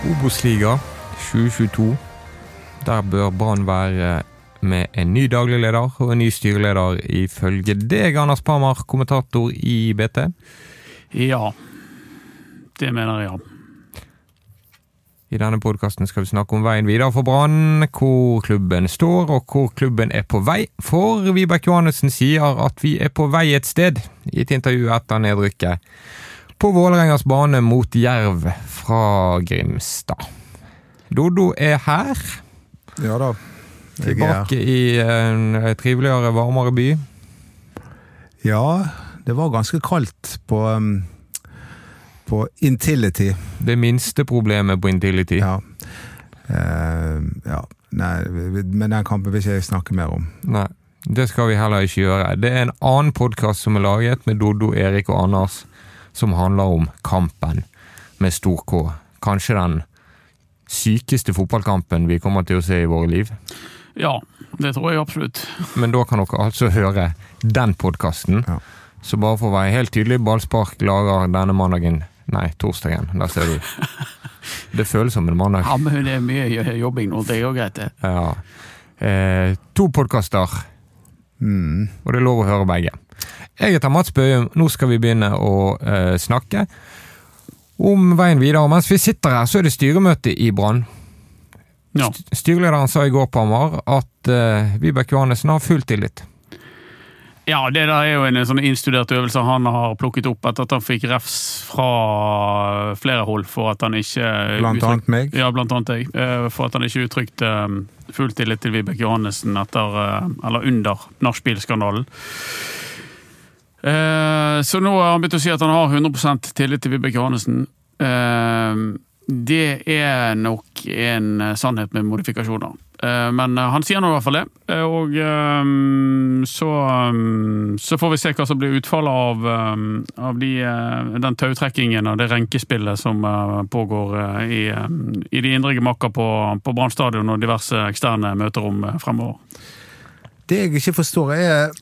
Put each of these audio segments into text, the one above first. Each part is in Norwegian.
Obos-liga 2022. Der bør Brann være med en ny daglig leder og en ny styreleder, ifølge deg, Anders Parmar, kommentator i BT. Ja. Det mener jeg, ja. I denne podkasten skal vi snakke om veien videre for Brann, hvor klubben står og hvor klubben er på vei. For Vibeke Johannessen sier at vi er på vei et sted, i et intervju etter nedrykket på Vålerengas bane mot Jerv fra Grimstad. Dodo er her. Ja da. Jeg Tilbake i en triveligere, varmere by. Ja, det var ganske kaldt på, på Intility. Det minste problemet på Intility. Ja. Uh, ja. Nei, men den kampen vil ikke jeg snakke mer om. Nei, det skal vi heller ikke gjøre. Det er en annen podkast som er laget med Doddo, Erik og Anders, som handler om kampen med stor K. Kanskje den sykeste fotballkampen vi kommer til å se i våre liv. Ja, det tror jeg absolutt. Men da kan dere altså høre den podkasten. Ja. Så bare for å være helt tydelig, Ballspark lager denne mandagen Nei, torsdagen. Der ser du. Det føles som en mandag. Ja, men det er mye jobbing nå. Det er jo greit, det. Ja. Eh, to podkaster, Mm. og det er lov å høre begge. Jeg heter Mats Bøhum. Nå skal vi begynne å eh, snakke om veien videre. Mens vi sitter her, så er det styremøte i Brann. Ja. Styrelederen sa i går på Hamar at eh, Vibeke Johannessen har full tillit. ja, det der er jo en sånn innstudert øvelse han har plukket opp etter at han fikk refs fra flere hold for at han ikke Blant annet meg. Ja, blant annet jeg. eh, For at han ikke uttrykte eh, full tillit til Vibeke Johannessen etter, eh, eller under nachspiel-skandalen. Eh, Så nå har han begynt å si at han har 100 tillit til Vibeke Johannessen. Eh, Det er nok en eh, sannhet med modifikasjoner. Men han sier nå i hvert fall det. Og så, eh, så får vi se hva som blir utfallet av, av de, den tautrekkingen og det renkespillet som pågår i, i de indre gemakker på, på Brann stadion og diverse eksterne møterom fremover. Det jeg ikke forstår, er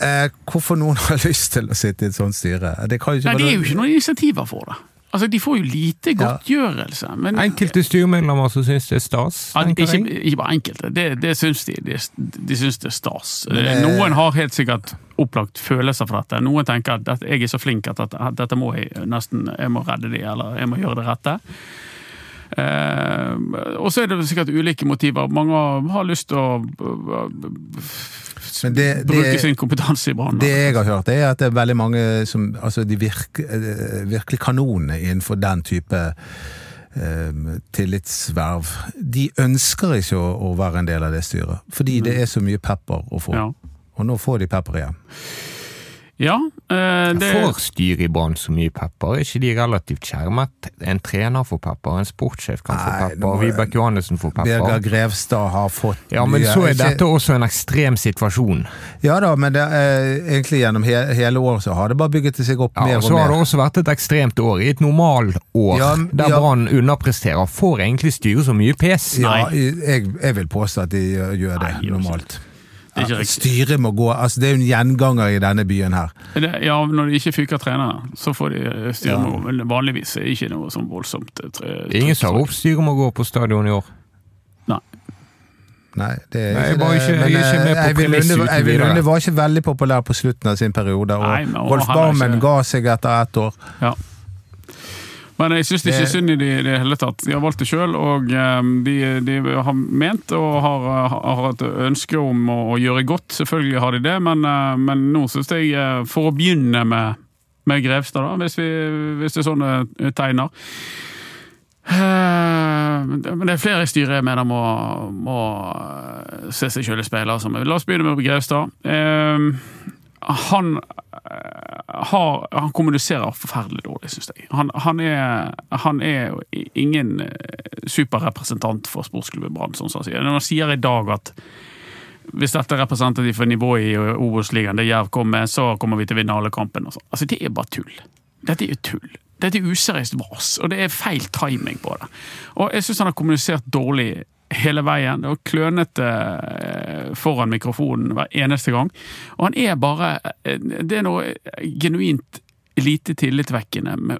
eh, hvorfor noen har lyst til å sitte i et sånt styre. Det kan jo ikke Nei, være det er jo ikke noen initiativer for det. Altså, De får jo lite Ja. godtgjørelse. Men, Enkelte styremedlemmer som syns det er stas. Ja, ikke, ikke bare enkelte, det, det syns de. De, de syns det er stas. Det- Noen har helt sikkert opplagt følelser for dette. Noen tenker at jeg er så flink at dette, at dette må jeg nesten jeg må redde de, eller jeg må gjøre det rette. Eh, og så er det sikkert ulike motiver. Mange har lyst til å øh, det- det- bruke sin kompetanse i Brann. Det jeg har hørt, er at det er veldig mange som Altså de virke, eh, virkelig kanonene innenfor den type eh, tillitsverv. De ønsker ikke å, å være en del av det styret, fordi det er så mye pepper å få. Ja. Og nå får de pepper igjen. Ja, eh, det Får styret så mye pepper? Er ikke de relativt skjermet? En trener får pepper, en sportssjef kan få pepper, Vibeke Johannessen får Birger pepper. Grevstad har fått Ja, men mye- så er ikke- dette også en ekstrem situasjon. Ja da, men det er, egentlig gjennom he, hele året så har det bare bygget seg opp Ja, mer og og så har det også vært et ekstremt år. I et normalår Ja, der ja. Brann underpresterer, får egentlig styret så mye pes. Ja, jeg, jeg vil påstå at de gjør- det Nei, normalt. Det er ikke Ja, riktig. Styret må gå altså Det er jo en gjenganger i denne byen her. Det, ja, når de ikke fyker trenere, så får de styre Ja. med gå. Men vanligvis er det ikke noe sånn voldsomt. eh, tre- Ingen sa opp styret må gå på stadion i år. Nei. Nei, det er Nei, jeg ikke var det. ikke- jeg Men, er ikke med på eh, Eivind Lunde- Eivind. Lunde var ikke veldig populær på slutten av sin periode, og Nei, men- Rolf Barmen ikke- ga seg etter ett år. Ja. Men jeg syns ikke Det- synd i det i det hele tatt. De har valgt det sjøl, og eh, de, de har ment og har, har et ønske om å, å gjøre godt. Selvfølgelig har de det, men, eh, men nå syns jeg, eh, for å begynne med, med Grevstad, da, hvis, vi, hvis det er sånne det tegner Eh, Men det er flere i styret jeg mener må, må eh, se seg sjøl i speilet. Altså. La oss begynne med Grevstad. Eh, han eh, har, han kommuniserer forferdelig dårlig, syns jeg. Han, han, er, han er ingen eh, superrepresentant for sportsklubben Brann, sånn som han sier. Når han sier i dag at hvis dette er representativt for nivået i Obos-ligaen, det Jerv med, så kommer vi til å vinne alle kampene. sånn. Altså, det er bare tull. Dette er jo tull. Dette er useriøst vas, og det er feil timing på det. Og jeg syns han har kommunisert dårlig hele veien. Var klønete eh, foran mikrofonen hver eneste gang. Og han er bare eh, Det er noe genuint lite tillitvekkende med,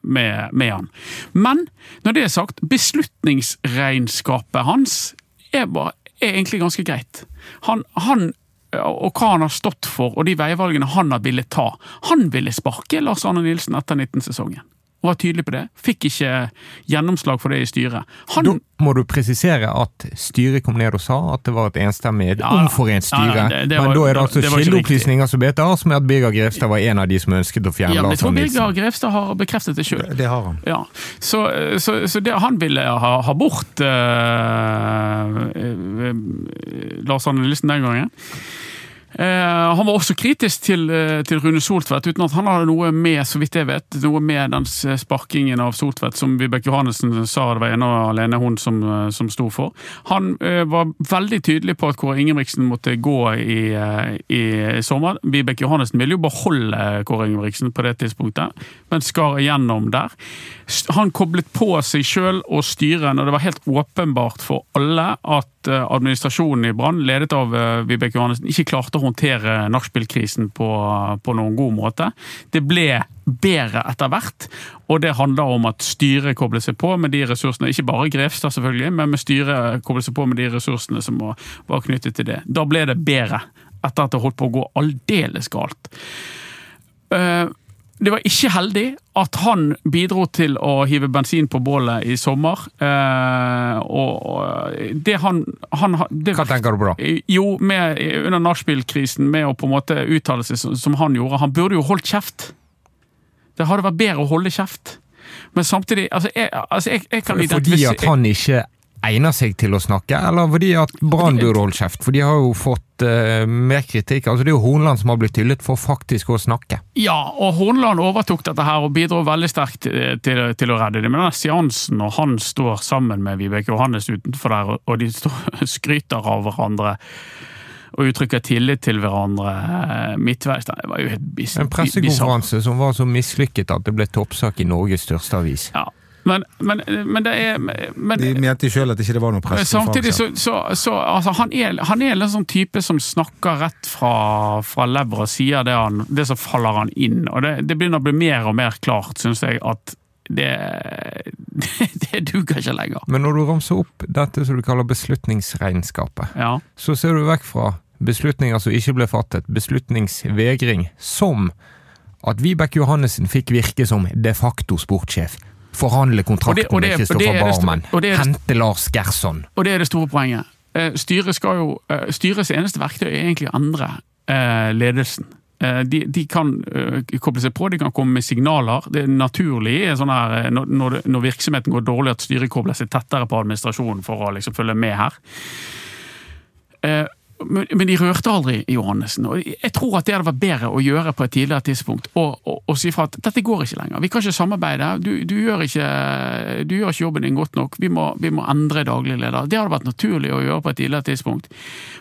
med, med han. Men når det er sagt, beslutningsregnskapet hans er, bare, er egentlig ganske greit. Han, han og hva han har stått for, og de veivalgene han har villet ta. Han ville sparke Lars Arne Nilsen etter 19-sesongen og var tydelig på det. Fikk ikke gjennomslag for det i styret. Han, Da må du presisere at styret kom ned og sa at det var et enstemmig, Ja, omforent styre. ja, det- det var- men da er det altså kildeopplysninger som heter som er at Birger Grevstad var en av de som ønsket å fjerne ja, men jeg tror Birger Nilsen. Grevstad har bekreftet det sjøl. Det har han. Ja, så, så, så det, han ville ha, ha bort uh, eh, Lars Arne Nilsen den gangen. Eh, han var også kritisk til, eh, til Rune Soltvedt, uten at han hadde noe med så vidt jeg vet, noe med den sparkingen av Soltvedt, som Vibeke Johannessen sa det var ene og alene hun som, eh, som sto for. Han var veldig tydelig på at Kåre Ingebrigtsen måtte gå i, i sommer. Vibeke Johannessen ville jo beholde Kåre Ingebrigtsen på det tidspunktet, men skar igjennom der. Han koblet på seg sjøl og styret når det var helt åpenbart for alle at eh, administrasjonen i Brann, ledet av eh, Vibeke Johannessen, ikke klarte å håndtere nachspielkrisen på, på noen god måte. Det ble bedre etter hvert, og det handler om at styret koblet seg på med de ressursene, ikke bare Grevstad selvfølgelig, men med styret koblet seg på med de ressursene som var, knyttet til det. Da ble det bedre, etter at det holdt på å gå aldeles galt. Eh, det var ikke heldig at han bidro til å hive bensin på bålet i sommer. Eh, og og det han, han det, Hva tenker du på da? Jo, med, under nachspiel-krisen, med å på en måte uttale seg som, som han gjorde. Han burde jo holdt kjeft. Det hadde vært bedre å holde kjeft. Men samtidig altså jeg, altså jeg, jeg kan Fordi at han ikke egner seg til å snakke, eller fordi at Brann burde holde kjeft? For de har jo fått uh, mer kritikk. Altså Det er jo Hornland som har blitt hyllet for faktisk å snakke. Ja, og Hornland overtok dette her og bidro veldig sterkt til, til, til å redde det. Men denne seansen når han står sammen med Vibeke Johannes utenfor der, og de står, skryter av hverandre og uttrykker tillit til hverandre eh, midtveis, det var jo helt bis, En pressekonferanse som var så mislykket at det ble toppsak i Norges største avis. Ja. Men, men, men det er men, De mente sjøl at ikke det var noe press? Samtidig så, så, så altså, han, er, han er en sånn type som snakker rett fra, fra lever og sier det, han, det som faller han inn. Og det, det begynner å bli mer og mer klart, syns jeg, at det, det, det duger ikke lenger. Men når du ramser opp dette som du kaller beslutningsregnskapet, Ja. så ser du vekk fra beslutninger som ikke ble fattet, beslutningsvegring, som at Vibeke Johannessen fikk virke som de facto sportssjef. Forhandle kontrakten med Kristoffer er Barmen. Hente Lars Gerson. Og det er det store poenget. Eh, Styret skal jo, eh, styrets eneste verktøy er egentlig å endre eh, ledelsen. De, de kan koble seg på, de kan komme med signaler. Det er naturlig sånn her, når når virksomheten går dårlig, at styret kobler seg tettere på administrasjonen for å liksom følge med her. Men, de rørte aldri Johannessen. og Jeg tror at det hadde vært bedre å gjøre på et tidligere tidspunkt. Og, si fra at dette går ikke lenger. Vi kan ikke samarbeide. Du, du, gjør, ikke, du gjør ikke jobben din godt nok. Vi må, vi må endre daglig leder. Det hadde vært naturlig å gjøre på et tidligere tidspunkt.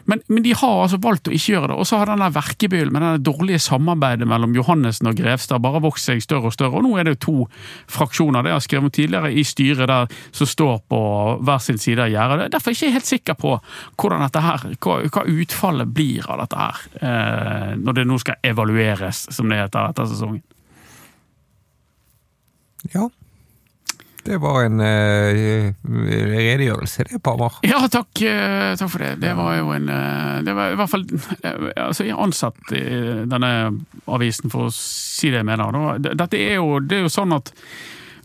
Men, men de har altså valgt å ikke gjøre det. Og så har denne verkebyllen med det dårlige samarbeidet mellom Johannessen og Grevstad bare vokst seg større og større. Og nå er det jo to fraksjoner. Det har jeg skrevet tidligere i styret der som står på hver sin side av gjerdet. Derfor er jeg ikke helt sikker på hvordan dette her, hva, hva utfallet blir av dette her, eh, når det nå skal evalueres, som det heter etter sesongen. Ja. Det var en uh, redegjørelse, det, Pamar. Ja, takk, uh, takk for det. Det var jo en uh, Det var i hvert fall Altså, jeg er ansatt i denne avisen, for å si det jeg mener. Dette er jo, det er jo sånn at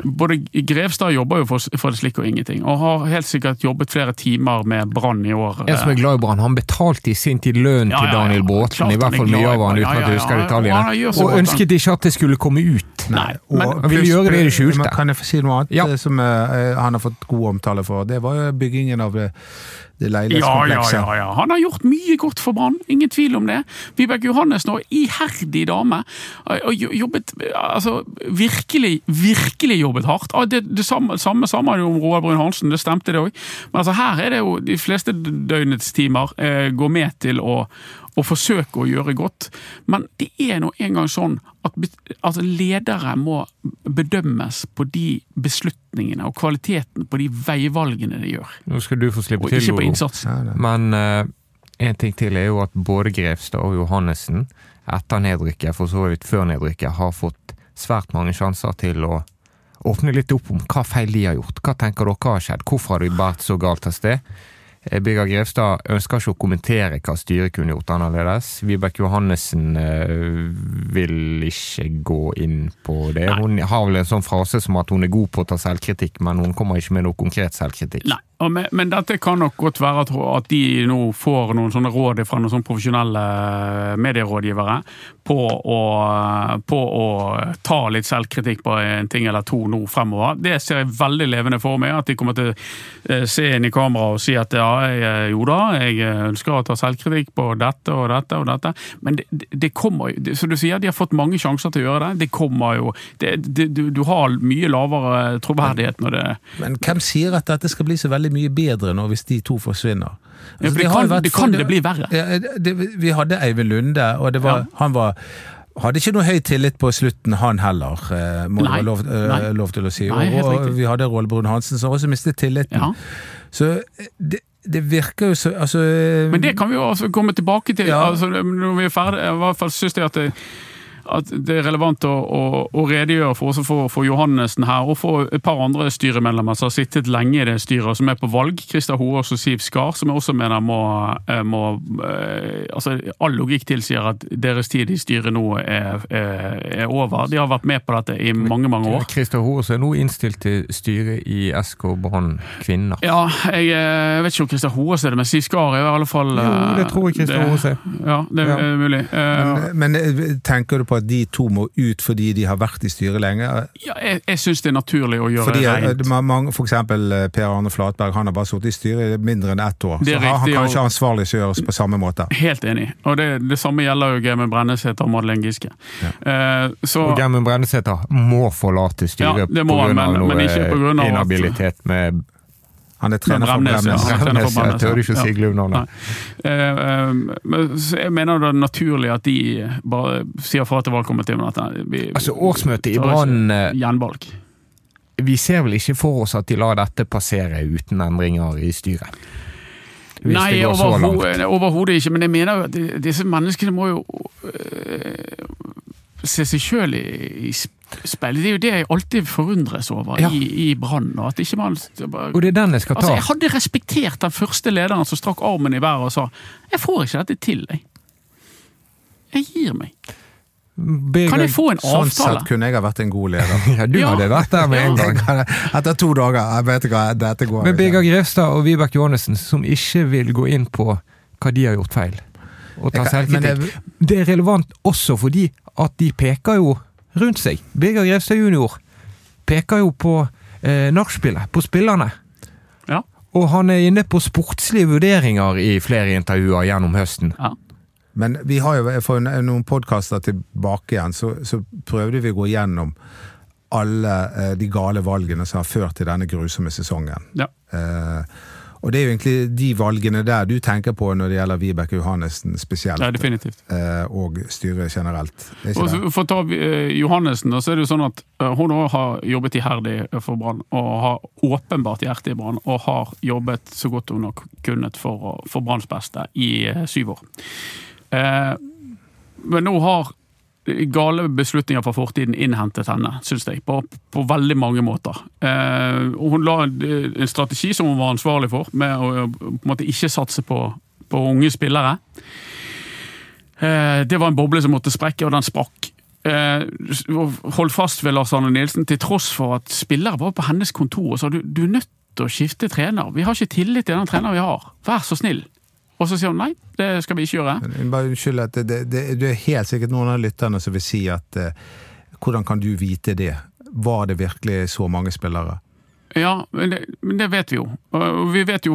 både Grevstad jobber jo for, for det slik og ingenting, og har helt sikkert jobbet flere timer med Brann i år. En som er glad i Brann. Han betalte i sin tid lønn Ja, til. Daniel Klart i hvert er fall mye av han, uten at jeg husker detaljene. Og Og ønsket ikke at det skulle komme ut. Nei, Og men- Han ville gjøre det i det skjulte. Men Kan jeg få si noe annet Ja. eh, som uh, han har fått god omtale for? Det var jo byggingen av det, det Ja, ja, ja, ja. Han har gjort mye godt for Brann, ingen tvil om det. Vibeke Johannessen var iherdig dame. og jobbet, altså Virkelig, virkelig jobbet hardt. Ah, Det, det samme, samme sa man jo om Roald Brun Hansen, det stemte det òg. Men altså her er det jo de fleste døgnets timer eh, går med til å, å forsøke å gjøre godt. Men det er nå engang sånn at altså ledere må bedømmes på de beslutningene og kvaliteten på de veivalgene de gjør. Nå skal du få slippe Og til, ikke på innsatsen. Men eh, en ting til er jo at både Grevstad og Johannessen etter nedrykket, for så vidt før nedrykket, har fått svært mange sjanser til å åpne litt opp om hva feil de har gjort. Hva tenker dere har skjedd? Hvorfor har de båret så galt av sted? Eh, Birger Grevstad ønsker ikke å kommentere hva styret kunne gjort annerledes. Vibeke Johannessen eh, vil ikke gå inn på det. Hun har vel en sånn frase som at hun er god på å ta selvkritikk, men hun kommer ikke med noe konkret selvkritikk. Nei, men, men dette kan nok godt være at, at de nå får noen sånne råd fra noen sånne profesjonelle medierådgivere på å, på å ta litt selvkritikk på en ting eller to nå fremover. Det ser jeg veldig levende for meg. At de kommer til å eh, se inn i kamera og si at ja, jeg, eh, jo da, jeg ønsker å ta selvkritikk på dette og dette og dette. Men det, det, det kommer jo Som du sier, de har fått mange sjanser til å gjøre det. Det kommer jo det, du, du har mye lavere troverdighet når det Men hvem sier at dette skal bli så veldig mye bedre nå hvis de to forsvinner? Ja, det, det, kan, vært- det kan det bli verre. Ja, det, vi hadde Eivind Lunde, og det var, Ja. han var hadde ikke noe høy tillit på slutten, han heller, eh, må Nei. være lov, eh, lov til å si. Nei, og, vi hadde Roald Brun Hansen, som også mistet tilliten. Ja. Så eh, det, det virker jo så altså, eh, Men det kan vi jo altså komme tilbake til. Ja. Altså, når vi er ferdige, I hvert fall syns jeg at det, at det er relevant å, å, å redegjøre for, også for, for Johannessen her, og for et par andre styremedlemmer som har sittet lenge i det styret, som er på valg. Christer Hoaas og Siv Skar, som jeg også mener må, eh, må eh, altså All logikk tilsier at deres tid i styret nå er, er, er over. De har vært med på dette i mange, mange år. Christer Hoaas er nå innstilt til styret i SK Brann kvinner. Ja, jeg, jeg, vet ikke om Christer Hoaas er det, men Siv Skar er i alle fall Jo, det eh, tror jeg Christer Hoaas er. Ja, det Ja. er mulig. Eh, men, men eh, tenker du på at de to må ut fordi de har vært i styret lenge? Ja, jeg, jeg syns det er naturlig å gjøre Fordi det eh, rent. mange, For eksempel eh, Per Arne Flatberg, han har bare sittet i styret i mindre enn ett år. Så han, han kan ikke ansvarliggjøres på samme måte. Helt enig. Og det, det samme gjelder jo Gemen Brennesæter og Madeleine Giske. Eh, så Og Gemmen Brennesæter må forlate styret Ja, pga. noe men at- inhabilitet med Han er trener for Bremnes, ja. Trener for Bremnes. Jeg tør ikke å si Gluvnavnet. Nei. Eh, eh, jeg mener det er naturlig at de bare sier fra til valgkomiteen Altså, årsmøtet i Brann eh, Gjenvalg. Vi ser vel ikke for oss at de lar dette passere uten endringer i styret? Hvis Nei, overhodet ikke. Men jeg mener at disse menneskene må jo øh, se seg sjøl i, i speilet. Det er jo det jeg alltid forundres over Ja. i, i Brann. og At ikke man Og det er den jeg skal ta. Altså, Jeg hadde respektert den første lederen som strakk armen i været og sa 'jeg får ikke dette til', jeg. Jeg gir meg. Begge, Kan jeg få en avtale? Sånn sett kunne jeg ha vært en god leder. Ja, du Ja. hadde vært der med en gang. Etter to dager. Jeg vet ikke hva, dette går Men Birger. Grevstad og Vibeke Johannessen, som ikke vil gå inn på hva de har gjort feil, og ta selvkritikk, det er relevant også fordi at de peker jo rundt seg. Birger Grevstad junior peker jo på eh, nachspielet, på spillerne. Ja. Og han er inne på sportslige vurderinger i flere intervjuer gjennom høsten. ja. Men vi har jo for noen podkaster tilbake igjen, så, så prøvde vi å gå gjennom alle eh, de gale valgene som har ført til denne grusomme sesongen. ja. Eh, og det er jo egentlig de valgene der du tenker på når det gjelder Vibeke Johannessen spesielt, ja definitivt. eh, og styret generelt. Er Og? For å ta eh, Johannessen, da, så er det jo sånn at eh, hun også har jobbet iherdig for Brann, og har åpenbart hjerte i Brann, og har jobbet så godt hun har kunnet for, for Branns beste i syv år. Men nå har gale beslutninger fra fortiden innhentet henne, syns jeg, på, på veldig mange måter. Eh, hun la en, strategi som hun var ansvarlig for, med å på en måte ikke satse på, på unge spillere. Eh, det var en boble som måtte sprekke, og den sprakk. Eh, holdt fast ved Lars Arne Nilsen, til tross for at spillere var på hennes kontor og sa du, du er nødt til å skifte trener. Vi har ikke tillit til den treneren vi har. Vær så snill. Og så sier hun nei, det skal vi ikke gjøre. Bare Unnskyld, at det, det, det er helt sikkert noen av lytterne som vil si at eh, hvordan kan du vite det? Var det virkelig så mange spillere? Ja, men det, men det vet vi jo. Vi vet jo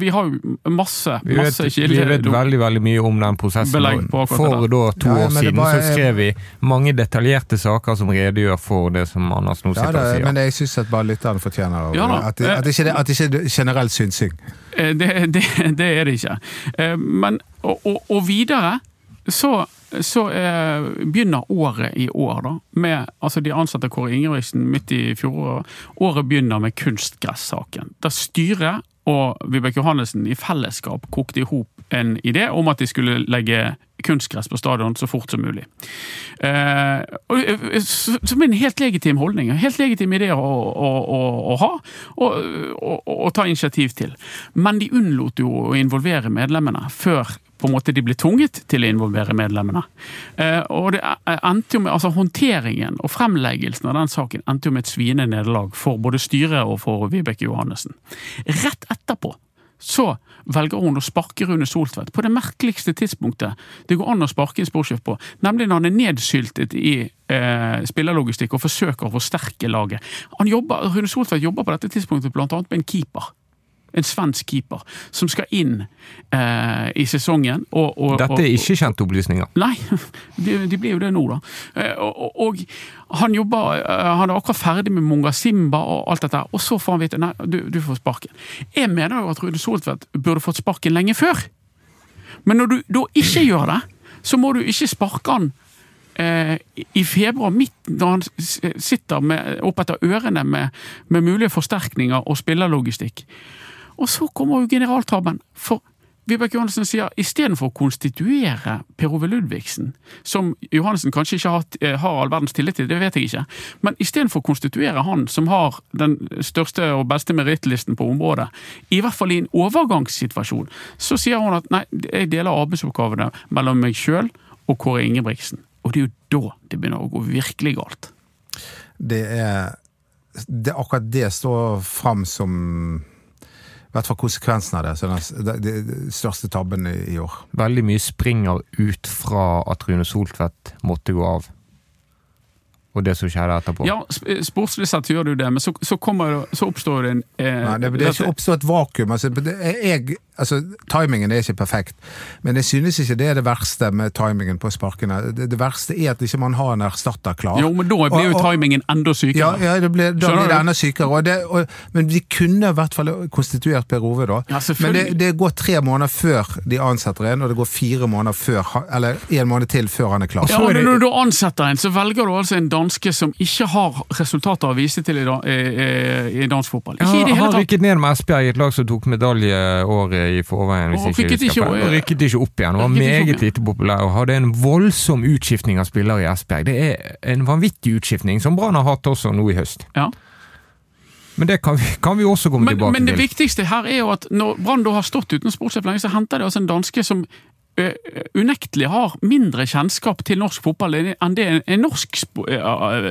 Vi, har jo masse, Vi vet, masse vi vet veldig veldig mye om den prosessen. For da to Ja, ja, år siden bare så skrev vi mange detaljerte saker som redegjør for det som Anders nå Ja, sitter det, og sier. men jeg syns at bare lytterne fortjener Ja da. at, det, at, det ikke, at det ikke er generell synsing. Eh, Det, det, det er det ikke. Eh, Men, og, og, og videre så, så eh, begynner året i år, da. Med altså de ansatte Kåre Ingebrigtsen midt i fjoråret. Året begynner med kunstgressaken. Da styret og Vibeke Johannessen i fellesskap kokte i hop en idé om at de skulle legge kunstgress på stadion så fort som mulig. Eh, eh, som en helt legitim holdning, helt legitim idé å, å, å, å ha og ta initiativ til. Men de unnlot jo å involvere medlemmene før på en måte de ble tvunget til å involvere medlemmene. Eh, og det endte jo med, altså Håndteringen og fremleggelsen av den saken endte jo med et sviende nederlag for både styret og for Vibeke Johannessen. Rett etterpå så velger hun å sparke Rune Soltvedt på det merkeligste tidspunktet det går an å sparke en sportssjef på, nemlig når han er nedsyltet i eh, spillerlogistikk og forsøker å forsterke laget. Han jobber, Rune Soltvedt jobber på dette tidspunktet annet med en keeper. En svensk keeper som skal inn eh, i sesongen. Og, og, Dette er ikke kjente opplysninger. Nei, de, de blir jo det nå, da. Eh, Og, og, han jobber eh, Han er akkurat ferdig med Munga Simba og alt dette, og så får han vite nei, du, du får sparken. Jeg mener jo at Rune Soltvedt burde fått sparken lenge før. Men når du da ikke gjør det, så må du ikke sparke han eh, i februar, midt når han sitter med, opp etter ørene med, med mulige forsterkninger og spillerlogistikk. Og så kommer jo generaltabben. For Vibeke Johannessen sier istedenfor å konstituere Per Ove Ludvigsen, som Johannessen kanskje ikke har, eh, har all verdens tillit til, det vet jeg ikke, men istedenfor å konstituere han som har den største og beste merittlisten på området, i hvert fall i en overgangssituasjon, så sier hun at nei, jeg deler arbeidsoppgavene mellom meg sjøl og Kåre Ingebrigtsen. Og det er jo da det begynner å gå virkelig galt. Det er, det akkurat det står fram som hvert fall konsekvensen av det. Så den, det, det største tabben i, i år. Veldig mye springer ut fra at Rune Soltvedt måtte gå av. Og det som skjedde etterpå. Ja, sp- sportslig sett gjør du det, men så, så, kommer, så oppstår det en eh, Nei, det, det er ikke oppstått et vakuum. Altså, det, jeg, altså, timingen er ikke perfekt, men jeg synes ikke det er det verste med timingen på sparkene. Det, det verste er at ikke man har en erstatter klar. Jo, men da blir jo Og- og- timingen enda sykere. ja det ble, da blir det enda sykere. Og det, og, men vi kunne i hvert fall konstituert Per Ove, da. Ja, men det, det går tre måneder før de ansetter en, og det går fire måneder før, eller en måned til før han er klar. Ja, men Når du ansetter en, så velger du altså en danske som ikke har resultater å vise til i, da, i, i, i dansk fotball. Ikke i det han hele tatt. rykket ned med Esbjerg, et lag som tok medalje året i forveien. hvis Og ikke rykket ikke- Og rykket ikke opp igjen. Var ikke meget lite populær og hadde en voldsom utskiftning av spillere i Esbjerg. Det er en vanvittig utskiftning, som Brann har hatt også nå i høst. Ja. Men det kan vi, kan vi også komme Men, tilbake men det til. viktigste her er jo at når Brann har stått uten sportssjef lenge, så henter de altså en danske som unektelig har mindre kjennskap til norsk fotball enn det en- norsk spo-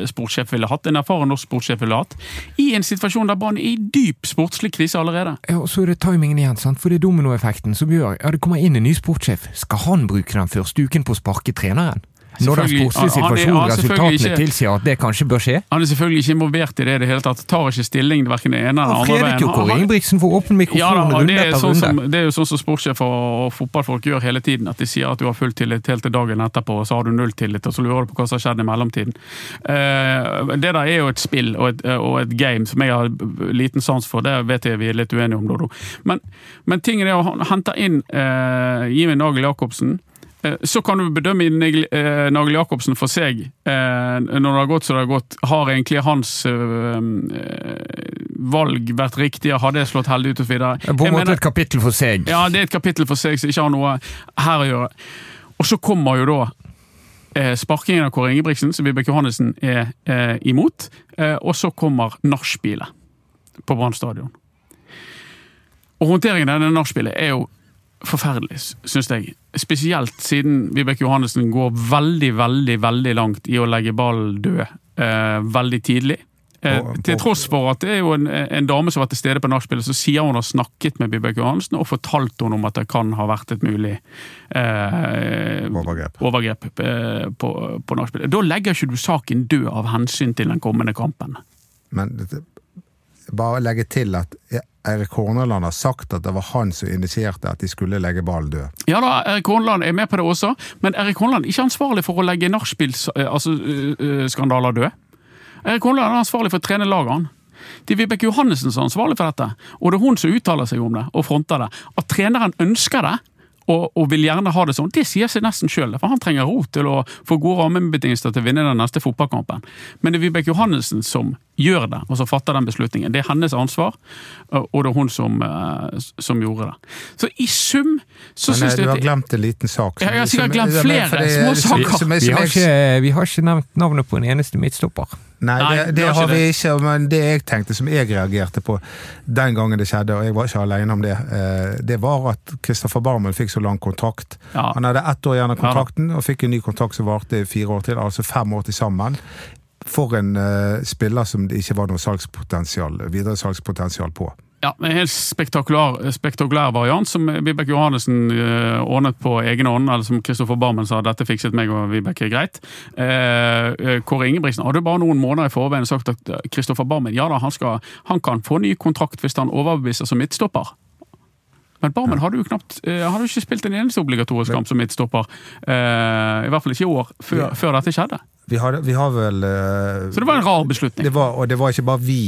sportssjef ville hatt, en erfaren norsk sportssjef ville hatt, i en situasjon der Brann er i dyp sportslig krise allerede. Ja, og så er det timingen igjen, sant? for det er dominoeffekten som gjør Ja, det kommer inn en ny sportssjef. Skal han bruke den første uken på å sparke treneren? Når den sportslige situasjonen, er resultatene ikke- tilsier at det kanskje bør skje? Han er selvfølgelig ikke involvert i det i det hele tatt, tar ikke stilling verken det ene eller andre veien. jo Kåre Ingebrigtsen for åpen mikrofon Ja da, runde er, etter sånn som, runde. det er jo sånn som sportssjefer og fotballfolk gjør hele tiden. At de sier at du har full tillit helt til dagen etterpå, og så har du null tillit, og så lurer du på hva som har skjedd i mellomtiden. Eh, det der er jo et spill og et, og et game som jeg har liten sans for. Det vet jeg vi er litt uenige om, Dodo. Men, men tingen er å hente inn uh, Jimmy Nagel Jacobsen. Eh, Så kan du bedømme Nagel eh, Jacobsen for seg eh, når det har gått så det har gått. Har egentlig hans valg vært riktige? Har det slått heldig ut osv.? På en måte et kapittel for seg. Ja, det er et kapittel for seg som ikke har noe her å gjøre. Og så kommer jo da sparkingen av Kåre Ingebrigtsen, som Vibeke Johannessen er eh, imot. Eh, og så kommer nachspielet på Brann stadion. Og håndteringen av denne nachspielet er jo forferdelig, syns jeg. Spesielt siden Vibeke Johannessen går veldig, veldig veldig langt i å legge ballen død eh, veldig tidlig. Eh, til tross for at det er jo en, en dame som var til stede på nachspielet, så sier hun har snakket med Vibeke Johannessen og fortalt henne om at det kan ha vært et mulig eh, Overgrep. overgrep eh, på, på nachspielet. Da legger ikke du saken død av hensyn til den kommende kampen. Men bare legge til at Eirik Horneland har sagt at det var han som initierte at de skulle legge ballen død. Ja da, Erik Horneland er med på det også, men Erik Horneland er ikke ansvarlig for å legge nachspiel-skandaler altså, øh, øh, døde. Erik Horneland er ansvarlig for å trene laget, han. Det er Vibeke Johannessen som er ansvarlig for dette, og det er hun som uttaler seg om det og fronter det. At treneren ønsker det, og, og vil gjerne ha det sånn, det sier seg nesten sjøl. For han trenger ro til å få gode rammebetingelser til å vinne den neste fotballkampen. Men det er Vibeke Johannessen som gjør det, og som fatter den beslutningen. Det er hennes ansvar, og det er hun som, eh, som gjorde det. Så i sum så Men syns eh, jeg du har glemt en liten sak. Ja, jeg har sikkert glemt flere små saker. Vi har, ikke, vi har ikke nevnt navnet på en eneste midtstopper. Nei, det, det det har vi ikke, men det jeg tenkte, som jeg reagerte på den gangen det skjedde, og jeg var ikke alene om det, eh, det var at Kristoffer Barmen fikk så lang kontrakt. Ja. Han hadde ett år igjen av kontrakten, og fikk en ny kontrakt som varte i fire år til, altså fem år til sammen. For en uh, spiller som det ikke var noe salgspotensial, videre salgspotensial på. Ja, en helt spektakulær, spektakulær variant som Vibeke Johannessen eh, ordnet på egen hånd. Eller som Kristoffer Barmen sa, dette fikset meg og Vibeke greit. Eh, eh, Kåre Ingebrigtsen hadde bare noen måneder i forveien sagt at Kristoffer Barmen ja da, han, skal, han kan få ny kontrakt hvis han overbeviser som midtstopper. Men Barmen hadde jo knapt hadde jo ikke spilt en eneste obligatorisk kamp som midtstopper. Eh, I hvert fall ikke i år, før, før dette skjedde. Vi, har, vi har vel uh, Så det var en rar beslutning. det var, Og det var ikke bare vi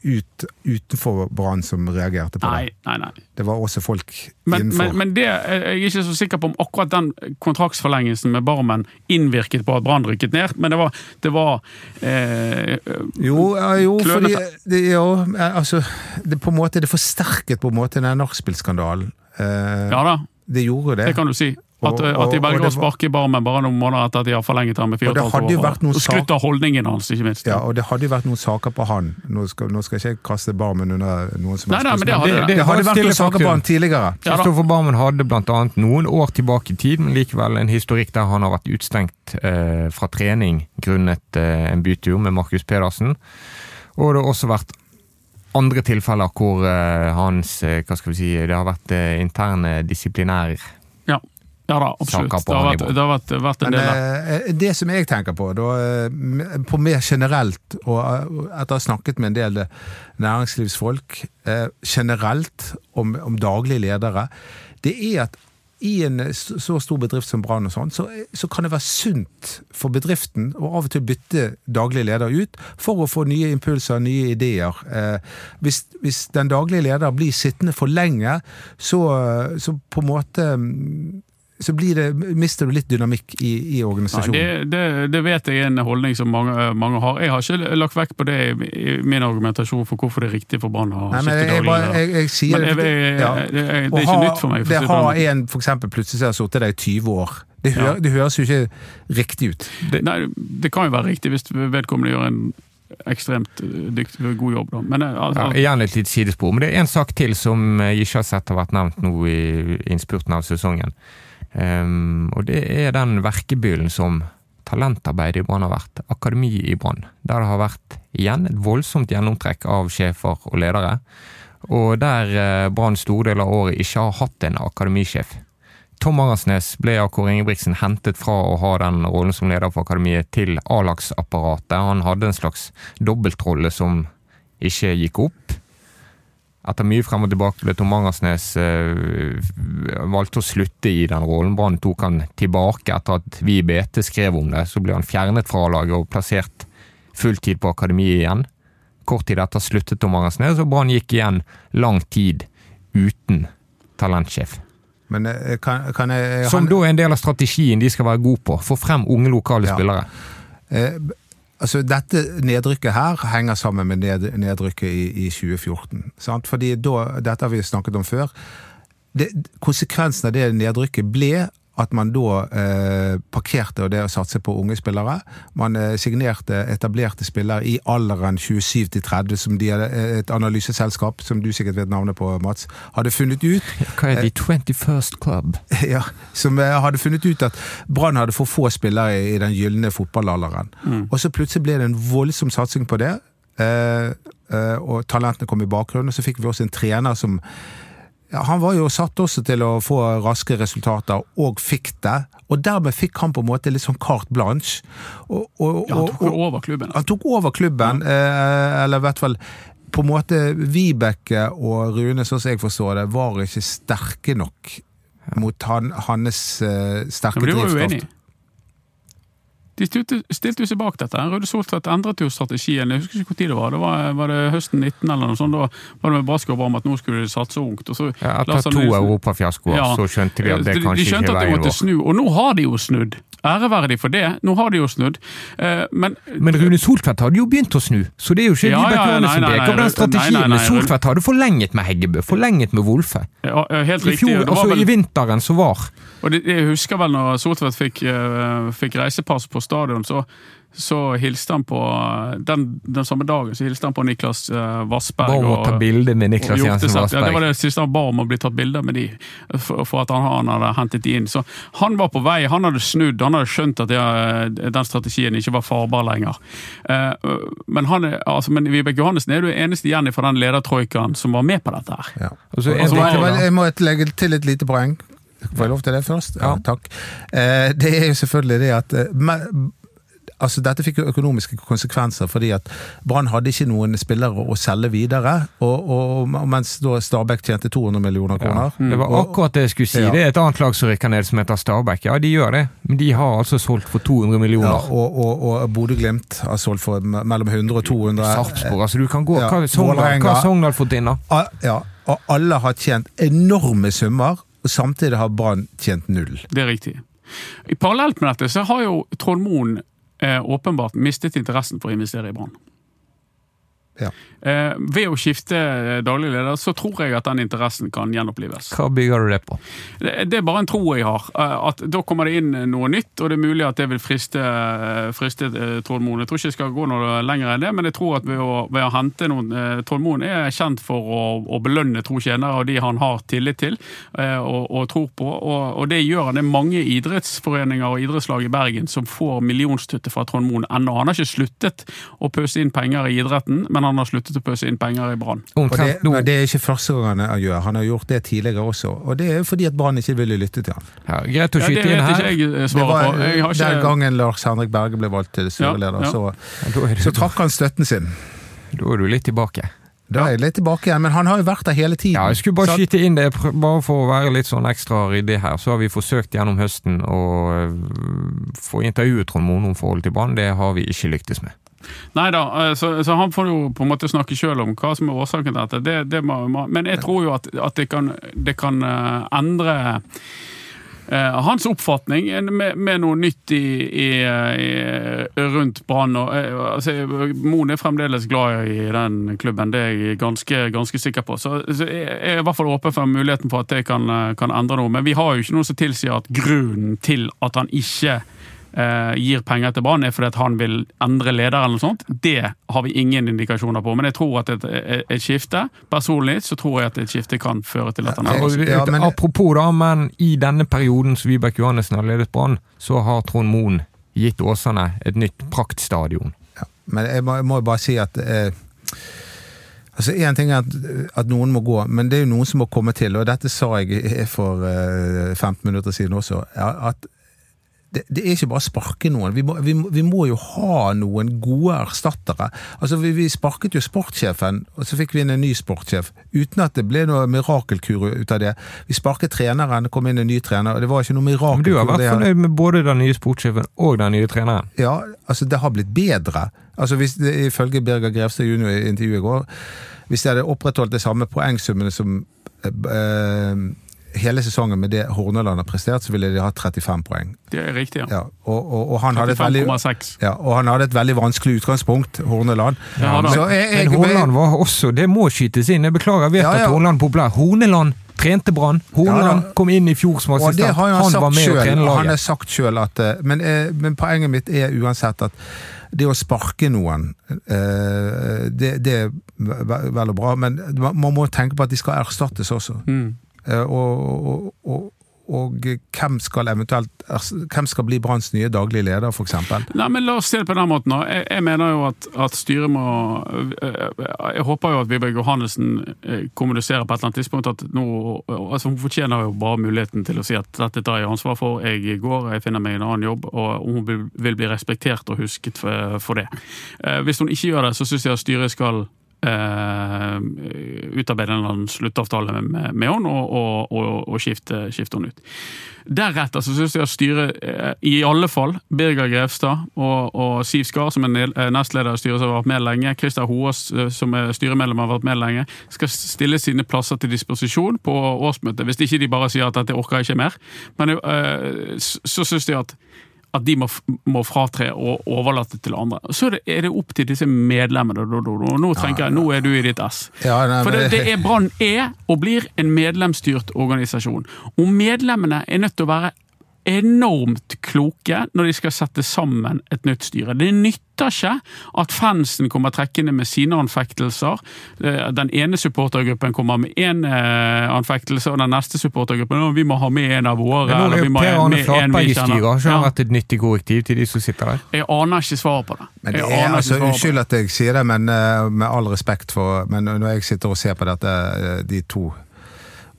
ut, utenfor Brann som reagerte på Nei, det. nei, nei. Det var også folk Men, innenfor. men, men det, jeg er ikke så sikker på om akkurat den kontraktsforlengelsen med Barmen innvirket på at Brann rykket ned, men det var, det var eh, Jo, ja, jo fordi det, jo, altså, det, på en måte, det forsterket på en måte den nachspielskandalen. Eh, Ja da, Det gjorde det. det kan du si. At, Og- at de velger å sparke Barmen bare noen måneder etter at de har forlenget ham med fire Og det et halvt år. Og av holdningen hans, ikke minst. Ja, og det hadde jo vært noen saker på han. Nå skal, nå skal ikke kaste barmen under noen som Nei, helst nei, men det hadde det, det. det hadde vært noen saker på han tidligere. Ja. Kristoffer Barmen hadde annet noen år tilbake i tid, men likevel en historikk der han har vært utstengt eh, fra trening grunnet eh, en bytur med Markus Pedersen. Og det har også vært andre tilfeller hvor eh, hans eh, Hva skal vi si Det har vært eh, interne disiplinær Ja, da, absolutt. Det har vært, det har vært, vært en Men del der. eh, det som jeg tenker på, da, eh, på mer generelt, og eh, etter å ha snakket med en del eh, næringslivsfolk eh, generelt om, om daglige ledere, det er at i en så stor bedrift som Brann, og sånn, så, så kan det være sunt for bedriften å av og til bytte daglig leder ut for å få nye impulser, nye ideer. Eh, hvis, hvis den daglige leder blir sittende for lenge, så, så på en måte mm, så blir det, mister du litt dynamikk i, i Nei, organisasjonen. det, det, det vet jeg er en holdning som mange, mange har. Jeg har ikke lagt vekt på det i, i min argumentasjon for hvorfor det er riktig for Brann å skifte daglig leder. ja. det, det er ikke ha- nytt for meg. For det å ha har en for eksempel plutselig har sittet der i 20 år. Det, hører, Ja. det høres jo ikke riktig ut. Nei, det kan jo være riktig hvis vedkommende gjør en ekstremt eh, dyktig, god jobb. Da. Men eh, altså, ja, Igjen et litt sidespor, men det er en sak til som jeg ikke har sett har vært nevnt nå i innspurten av sesongen. Ehm, og det er den verkebyllen som talentarbeidet i Brann har vært. Akademi i Brann. Der det har vært igjen et voldsomt gjennomtrekk av sjefer og ledere. Og der eh, Brann store deler av året ikke har hatt en akademisjef. Tom Angersnes ble av Kåre Ingebrigtsen hentet fra å ha den rollen som leder for akademiet til A-lagsapparatet. Han hadde en slags dobbeltrolle som ikke gikk opp. Etter mye frem og tilbake ble Tom Angersnes eh, valgte å slutte i den rollen. Brann tok han tilbake etter at vi i BT skrev om det. Så ble han fjernet fra laget og plassert fulltid på akademiet igjen. Kort tid etter sluttet Tom Angersnes, og Brann gikk igjen lang tid uten talentsjef. Men eh, kan, kan jeg Som da er en del av strategien de skal være gode på. Få frem unge lokale Ja. spillere. Altså Dette nedrykket her henger sammen med ned, nedrykket i, i 2014. Sant? Fordi da, Dette har vi snakket om før. Det, konsekvensen av det nedrykket ble at man da eh, parkerte det å satse på unge spillere. Man eh, signerte etablerte spillere i alderen 27 til 30, som de eh, et analyseselskap, som du sikkert vet navnet på, Mats, hadde funnet ut. Hva er de 21st Club? Ja, som eh, hadde funnet ut at Brann hadde for få spillere i, i den gylne fotballalderen. Og så plutselig ble det en voldsom satsing på det, eh, eh, og talentene kom i bakgrunnen. Og så fikk vi også en trener som ja, Han var jo satt også til å få raske resultater, og fikk det. Og dermed fikk han på en måte litt sånn carte blanche. Og, og, ja, han tok jo og, over klubben. han tok over klubben, eh, eller i hvert fall på en måte Vibeke og Rune, sånn som jeg forstår det, var ikke sterke nok mot han, hans eh, sterke drivkraft. De stilte, jo seg bak dette. Røde Soltvedt endret jo strategien. Jeg husker ikke tid det var. Det var, var det høsten 19 eller noe sånt? Da var det med Braskov om at nå skulle de satse ungt. Og så Ja, Etter to europafiaskoer Ja. så skjønte de at det De- kanskje de skjønte ikke er at de veien måtte vår. snu, og nå har de jo snudd. Ære være de for det. Nå har de jo snudd. Eh, Men, Men Rune Soltvedt hadde jo begynt å snu, så det er jo ikke Ja, Vibeke ja, Johannessen nei, nei, av nei, den strategien. nei, nei, nei, Soltvedt hadde forlenget med Heggebø, forlenget med Wolfe. ja, helt I riktig. fjor, og det altså vel- i vinteren som var. Og det, jeg husker vel når Soltvedt fikk, eh, fikk reisepass på stadion, så, så hilste han på den, den samme dagen så hilste han på Niklas Vassberg. Vassberg. Bare å ta bilde med Niklas Jensen Jensen Ja, det var det siste han ba om å bli tatt bilde med de, for, for at han, han hadde hentet de inn. Så han var på vei, han hadde snudd, han hadde skjønt at det, den strategien ikke var farbar lenger. Eh, men, han altså, men Vibeke Johannessen er jo eneste igjen fra den ledertroikaen som var med på dette her. Ja. Altså, jeg, Men da. jeg må legge til et lite poeng. Får jeg lov til det først? Ja, Ja. takk. Eh, det er jo selvfølgelig det at eh, Altså, dette fikk jo økonomiske konsekvenser, fordi at Brann hadde ikke noen spillere å selge videre. Og, og, mens da Stabæk tjente 200 millioner Ja, kroner. det var akkurat det jeg skulle si. Ja. Det er et annet lag som rykker ned som heter Stabæk. Ja, de gjør det, men de har altså solgt for 200 Ja, millioner. og, og, og Bodø-Glimt har solgt for mellom 100 og 200. Sarpsborg, altså du kan gå Ja, Hva har Sogndal fått inn, da? Ja, og alle har tjent enorme summer, og samtidig har Brann tjent null. Det er riktig. I Parallelt med dette så har jo Trond Moen eh, åpenbart mistet interessen for å investere i Brann. Ja. Eh, ved å skifte eh, daglig leder så tror jeg at den interessen kan gjenopplives. Hva bygger du det på? Det, det er bare en tro jeg har. eh, At Da kommer det inn noe nytt, og det er mulig at det vil friste, eh, friste eh, Trond Moen. Jeg tror ikke jeg skal gå noe lenger enn det, men jeg tror at ved å, ved å hente noen eh, Trond Moen er kjent for å, å belønne tro tjenere og de han har tillit til eh, og, og tror på. Og, og det gjør han. Det er mange idrettsforeninger og idrettslag i Bergen som får millionstøtte fra Trond Moen ennå. Han har ikke sluttet å pøse inn penger i idretten, men han har sluttet å pøse inn penger i Brann. Det, det er ikke første gang han gjør, han har gjort det tidligere også. Og det er fordi at Brann ikke ville lytte til ham. ja, Greit å Ja, det skyte vet inn her. ikke jeg eh, Det svaret var på. Jeg har Den gangen Lars Henrik Berge ble valgt til styreleder, Ja, ja. Så, Ja, så trakk han støtten sin. da er du litt tilbake. Da er jeg litt tilbake igjen, men han har jo vært der hele tiden. Ja, jeg skulle bare så... skyte inn det, bare for å være litt sånn ekstra ryddig her. Så har vi forsøkt gjennom høsten å øh, få intervjuet Trond Mono om forholdet til Brann. Det har vi ikke lyktes med. Nei da, eh, så, så han får jo på en måte snakke sjøl om hva som er årsaken til dette. Det, det må, men jeg tror jo at, at det kan, det kan eh, endre eh, hans oppfatning med, med noe nytt i, i, i, rundt Brann. eh, Altså, Moen er fremdeles glad i den klubben, det er jeg ganske, ganske sikker på. Så, så jeg er i hvert fall åpen for muligheten for at det kan, eh, kan endre noe. Men vi har jo ikke noe som tilsier at grunnen til at han ikke eh, gir penger til Brann er fordi at han vil endre leder eller noe sånt. Det har vi ingen indikasjoner på. Men jeg tror at et, et, et skifte, personlig så tror jeg at et skifte kan føre til at han er endrer Ja, men- apropos da, men i denne perioden som Vibeke Johannessen har ledet Brann, så har Trond Moen gitt Åsane et nytt praktstadion. Ja, men jeg må, jeg må bare si at eh, Altså Én ting er at, at noen må gå, men det er jo noen som må komme til. Og dette sa jeg for eh, 15 minutter siden også. At det, det er ikke bare å sparke noen. Vi må, vi, vi må jo ha noen gode erstattere. Altså Vi, vi sparket jo sportssjefen, og så fikk vi inn en ny sportssjef. Uten at det ble noe mirakelkur ut av det. Vi sparket treneren, det kom inn en ny trener, og det var ikke noe Men du har vært fornøyd med både den nye sportssjefen og den nye treneren? ja, altså det har blitt bedre. Altså hvis det, Ifølge Birger Grevstad jr. i intervjuet i går, hvis de hadde opprettholdt de samme poengsummene som eh, hele sesongen med det Horneland har prestert, så ville de hatt 35 poeng. Det er riktig, ja. Ja, og, og, og, han hadde et veldig, 35,6. ja, og han hadde et veldig vanskelig utgangspunkt, Horneland. Ja. Så jeg, jeg, Men Horneland var også Det må skytes inn. Jeg beklager, jeg vet Ja, ja. at Horneland er populær. Horneland trente Brann. Horneland Ja, kom inn i fjor som assistent. har han, Han, var med å trene laget. Han har sagt sjøl at eh, men, eh, men poenget mitt er uansett at det å sparke noen, eh, det, det er ve- vel og bra, men man man må tenke på at de skal erstattes også. Mm. Eh, Og, og, og, hvem skal eventuelt Hvem skal bli Branns nye daglige leder, f.eks.? Nei, men La oss se det på den måten. Jeg, jeg mener jo at, at styret må øh, Jeg håper jo at Vibeke Johannessen øh, kommuniserer på et eller annet tidspunkt at nå altså Hun fortjener jo bare muligheten til å si at dette tar jeg ansvar for. Jeg går, jeg finner meg en annen jobb, og hun vil, bli respektert og husket for, for det. Eh, Hvis hun ikke gjør det, så syns jeg at styret skal eh, utarbeide en eller annen sluttavtale med, med, med henne og, og, og, og skifte, skifte henne ut. Deretter så syns jeg at styret, eh, i alle fall Birger Grevstad og, Siv Skar, som er eh, nestleder i styret som har vært med lenge, Christer Hoas, som er styremedlem har vært med lenge, skal stille sine plasser til disposisjon på årsmøtet. Hvis ikke de bare sier at dette orker jeg ikke mer. Men så, så syns jeg at at de må, må fratre og overlate til andre. Så er det, er det opp til disse medlemmene. Nå tenker jeg, nå er du i ditt ess. For det, det er Brann er og blir en medlemsstyrt organisasjon. Og medlemmene er nødt til å være enormt kloke når de skal sette sammen et nytt styre. Det nytter ikke at fansen kommer trekkende med sine anfektelser. Eh, Den ene supportergruppen kommer med én anfektelse, og den neste supportergruppen vi må ha med en av våre. Men nå eller er vi jo må Per ha Arne med en Flatberg vi i kjenner». styret. Har ikke han vært et nyttig korrektiv til de som sitter der? Jeg aner ikke svaret på det. Men det er, altså, unnskyld at jeg sier det, men eh, med all respekt for Men når jeg sitter og ser på dette, eh, de to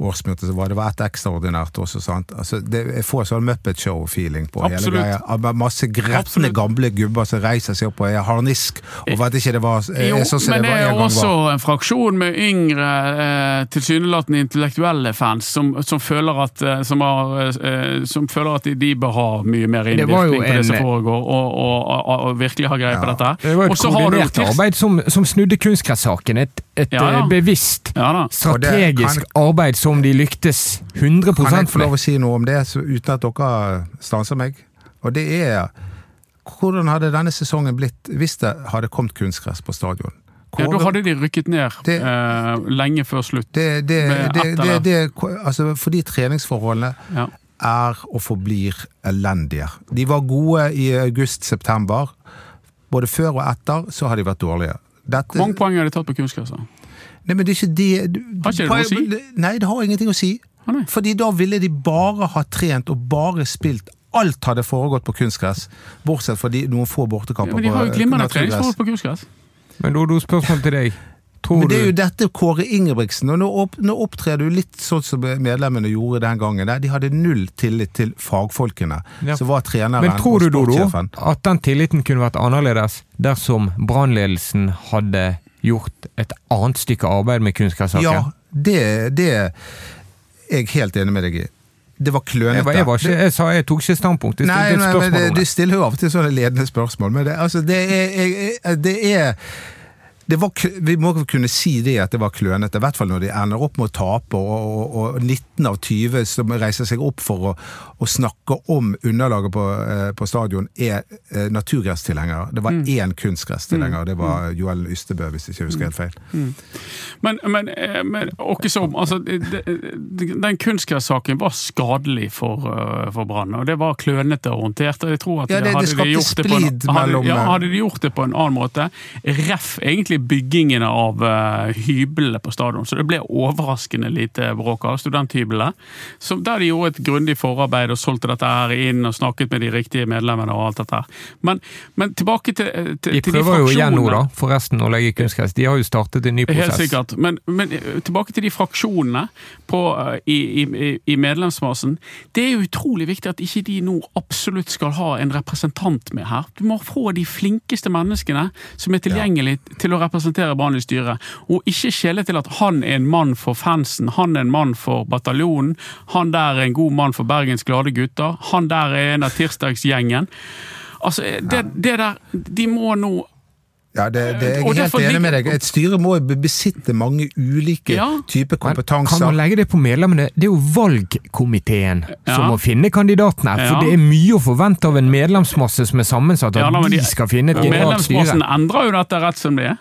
årsmøtene som var, det var et ekstraordinært også, sant. Altså, det, jeg får sånn Muppet Show-feeling på hele greia. Masse gretne gamle gubber som reiser seg opp og er harnisk over at ikke det var eh, Jo, sånn som men det det var er en gang også en fraksjon med yngre, eh, tilsynelatende intellektuelle fans, som, som, føler at, eh, som, har, eh, som føler at de, de bør ha mye mer Det innvirkning på det som foregår, og, og, og, og virkelig ha greie på dette. Det var Og et så har du koordinert arbeid som, som snudde kunstgressaken. Et, et Ja, ja. eh, bevisst, Ja da. strategisk kan- arbeid som de lyktes 100 Kan jeg få lov å si noe om det uten at dere stanser meg? Og det er Hvordan hadde denne sesongen blitt hvis det hadde kommet kunstgress på stadion? Ja, da hadde de rykket ned Det- eh, lenge før slutt. det, det, Med det, det, det, altså Fordi treningsforholdene Ja. er og forblir elendige. De var gode i august-september. Både før og etter så har de vært dårlige. Dette, Hvor mange poeng har de tatt på kunstgresset? Nei, men det er ikke det Har ikke det noe å si? Nei, det har ingenting å si. Ah, nei. Fordi da ville de bare ha trent og bare spilt. Alt hadde foregått på kunstgress, bortsett fra de, noen få Ja, bortekamper men de har jo glimrende naturgress. treningsforhold på kunstgress. Men Dodo, spørsmål til deg. Tror Men det er jo dette Kåre Ingebrigtsen, og nå, opp, nå opptrer du litt sånn som medlemmene gjorde den gangen. Der. De hadde null tillit til fagfolkene, Ja. som var treneren Men tror du, og Dodo, sportssjefen. at den tilliten kunne vært annerledes dersom brannledelsen hadde gjort et annet stykke arbeid med kunstgressaken? Ja, det, det er jeg helt enig med deg i. Det var klønete. Jeg, var, jeg, jeg sa jeg tok ikke standpunkt. Jeg Nei, nei, men det, du stiller jo av og til sånne ledende spørsmål, men det, altså, det er, jeg, jeg- det er var, vi må kunne si det at det var klønete, i hvert fall når de ender opp med å tape, og, og, og 19 av 20 som reiser seg opp for å, å snakke om underlaget på, eh, på stadion, er eh, naturgresstilhengere. Det var én kunstgresstilhenger, det var Joel Ystebø, hvis jeg ikke husker helt feil. Men, men, eh, men åkke som, altså, det- det- den kunstgressaken var skadelig for, for Brann. og Det var klønete og håndtert. og jeg tror at Ja, det- det hadde de skapte gjort det på en- hadde, ja, hadde de gjort det på en annen måte, ref egentlig byggingen av uh, hyblene på stadion, så det ble overraskende lite bråk av studenthyblene. Der de gjorde et grundig forarbeid og solgte dette her inn og snakket med de riktige medlemmene og alt dette her. Men, men tilbake til, til, De til prøver jo igjen nå, da, forresten, å legge kunstgress. De har jo startet en ny prosess. Helt sikkert. Men, men eh, tilbake til de fraksjonene på, eh, i, i, i medlemsmassen. Det er utrolig viktig at ikke de nå absolutt skal ha en representant med her. Du må få de flinkeste menneskene som er tilgjengelige til å representere Brann i styret. Og ikke skjele til at han er en mann for fansen, han er en mann for bataljonen, han der er en god mann for Bergens glade gutter, han der er en av tirsdagsgjengen. Altså, det, det der De må nå Ja, det, det er jeg helt enig med deg. Et styre må jo besitte mange ulike Ja. typer kompetanser. Kan man legge det på medlemmene? Det er jo valgkomiteen Ja. som må finne kandidatene. For Ja. det er mye å forvente av en medlemsmasse som er sammensatt, at Ja, de de- skal finne et genialt styre. Medlemsmassen endrer jo dette rett som det er.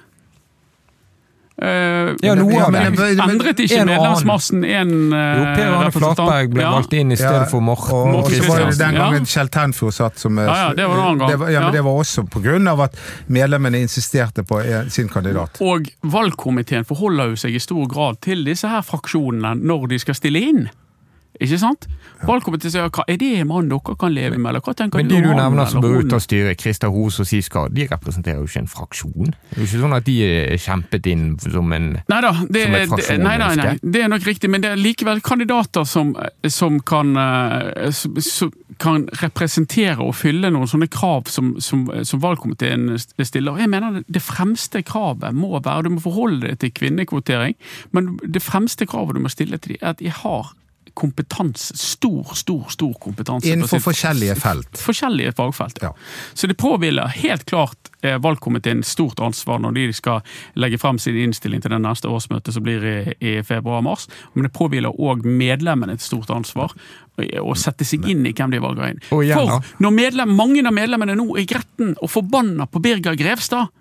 Eh, Ja, noe Ja, av men- det. Endret ikke en medlemsmassen en uh, Jo, Per Arne? Flatberg ble Ja. valgt inn i stedet Ja, for Morten. Og, og Morten så var det Kristiansen, den gangen Kjell Tenfjord satt som eh, Ja, ja, det var en annen gang. Det var, ja, Ja. men det var også på grunn av at medlemmene insisterte på sin kandidat. Og valgkomiteen forholder jo seg i stor grad til disse her fraksjonene når de skal stille inn. Ikke sant? Valgkomiteen sier hva er det en mann dere kan leve med, eller hva tenker Men du de du nevner som bør ut av styret, Christer Hos og Siskar, de representerer jo ikke en fraksjon. Det er jo ikke sånn at de er kjempet inn som en Neida, det, Som et fraksjon, nei, nei, nei, det er nok riktig, men det er likevel kandidater som, som kan, eh, som kan representere og fylle noen sånne krav som, som, som valgkomiteen stiller. Jeg mener Det fremste kravet må være Du må forholde deg til kvinnekvotering, men det fremste kravet du må stille til dem, er at de har kompetanse. Stor, stor, stor kompetanse. Innenfor forskjellige felt. Forskjellige fagfelt. Ja. Så det påhviler helt klart eh, valgkomiteen stort ansvar når de skal legge frem sin innstilling til det neste årsmøtet som blir i, i februar-mars. Men det påhviler òg medlemmene et stort ansvar eh, å sette seg inn i hvem de valger inn. Og igjen. For når medlem, mange av medlemmene nå er gretten og forbanna på Birger Grevstad,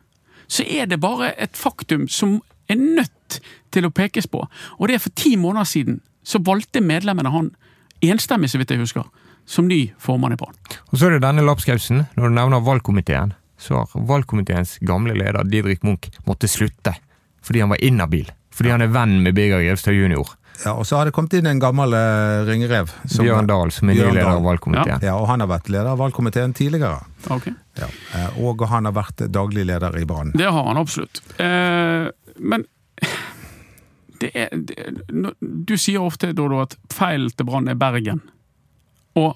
så er det bare et faktum som er nødt til å pekes på. Og det er for ti måneder siden så valgte medlemmene han enstemmig, så vidt jeg husker, som ny formann i Brann. Og så er det denne lapskausen. Når du nevner valgkomiteen, så har valgkomiteens gamle leder Didrik Munch måttet slutte fordi han var inhabil. Fordi han er venn med Birger Grevstad jr. Ja, og så har det kommet inn en gammel uh, ringrev. som- Bjørn Dahl, som er ny leder av valgkomiteen. Ja, og han har vært leder av valgkomiteen tidligere. Ok. Ja. eh, Og han har vært daglig leder i Brann. Det har han absolutt. Eh, men det er det, Du sier ofte Dodo, at feil til Brann er Bergen. Og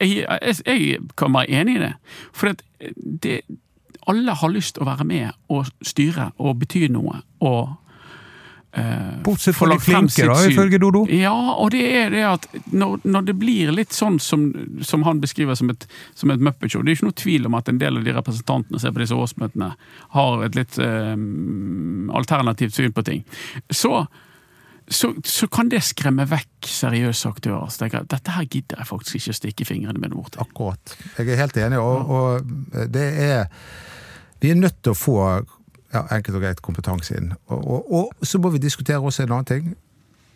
jeg, jeg, kan være enig i det. For det, alle har lyst til å være med og styre og bety noe. og Bortsett få fra de flinke, da, ifølge Dodo. Ja, og det er det at når, når det blir litt sånn som, som han beskriver som et, som et muppetshow Det er ikke noe tvil om at en del av de representantene som er på disse årsmøtene, har et litt eh, alternativt syn på ting. Så, så, så kan det skremme vekk seriøse aktører. Så tenker jeg, Dette her gidder jeg faktisk ikke å stikke fingrene mine til. Akkurat. Jeg er helt enig, og, og det er Vi er nødt til å få ja, enkelt og greit kompetanse inn. Og, og, og så må vi diskutere også en annen ting.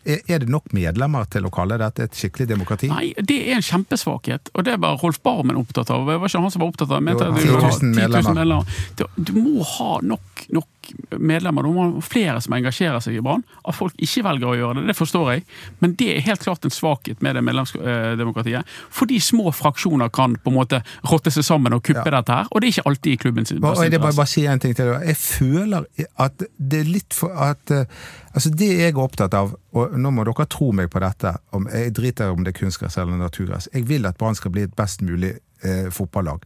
Er, er det nok medlemmer til å kalle dette et skikkelig demokrati? Nei, det er en kjempesvakhet, og det var Rolf Barmen opptatt av. Det var ikke han som var opptatt av det. Jeg mente Jo, at du 10 000 medlemmer. du må ha nok, nok medlemmer. Du må flere som engasjerer seg i Brann. At folk ikke velger å gjøre det, det forstår jeg. Men det er helt klart en svakhet med det medlemsdemokratiet. Fordi små fraksjoner kan på en måte rotte seg sammen og kuppe Ja. dette her. Og det er ikke alltid i klubbens interesse. bare, bare si en ting til. Jeg føler at det er litt for at eh, Altså Det jeg er opptatt av, og nå må dere tro meg på dette om Jeg driter om det er kunstgress eller naturgress. Jeg vil at Brann skal bli et best mulig eh, fotballag.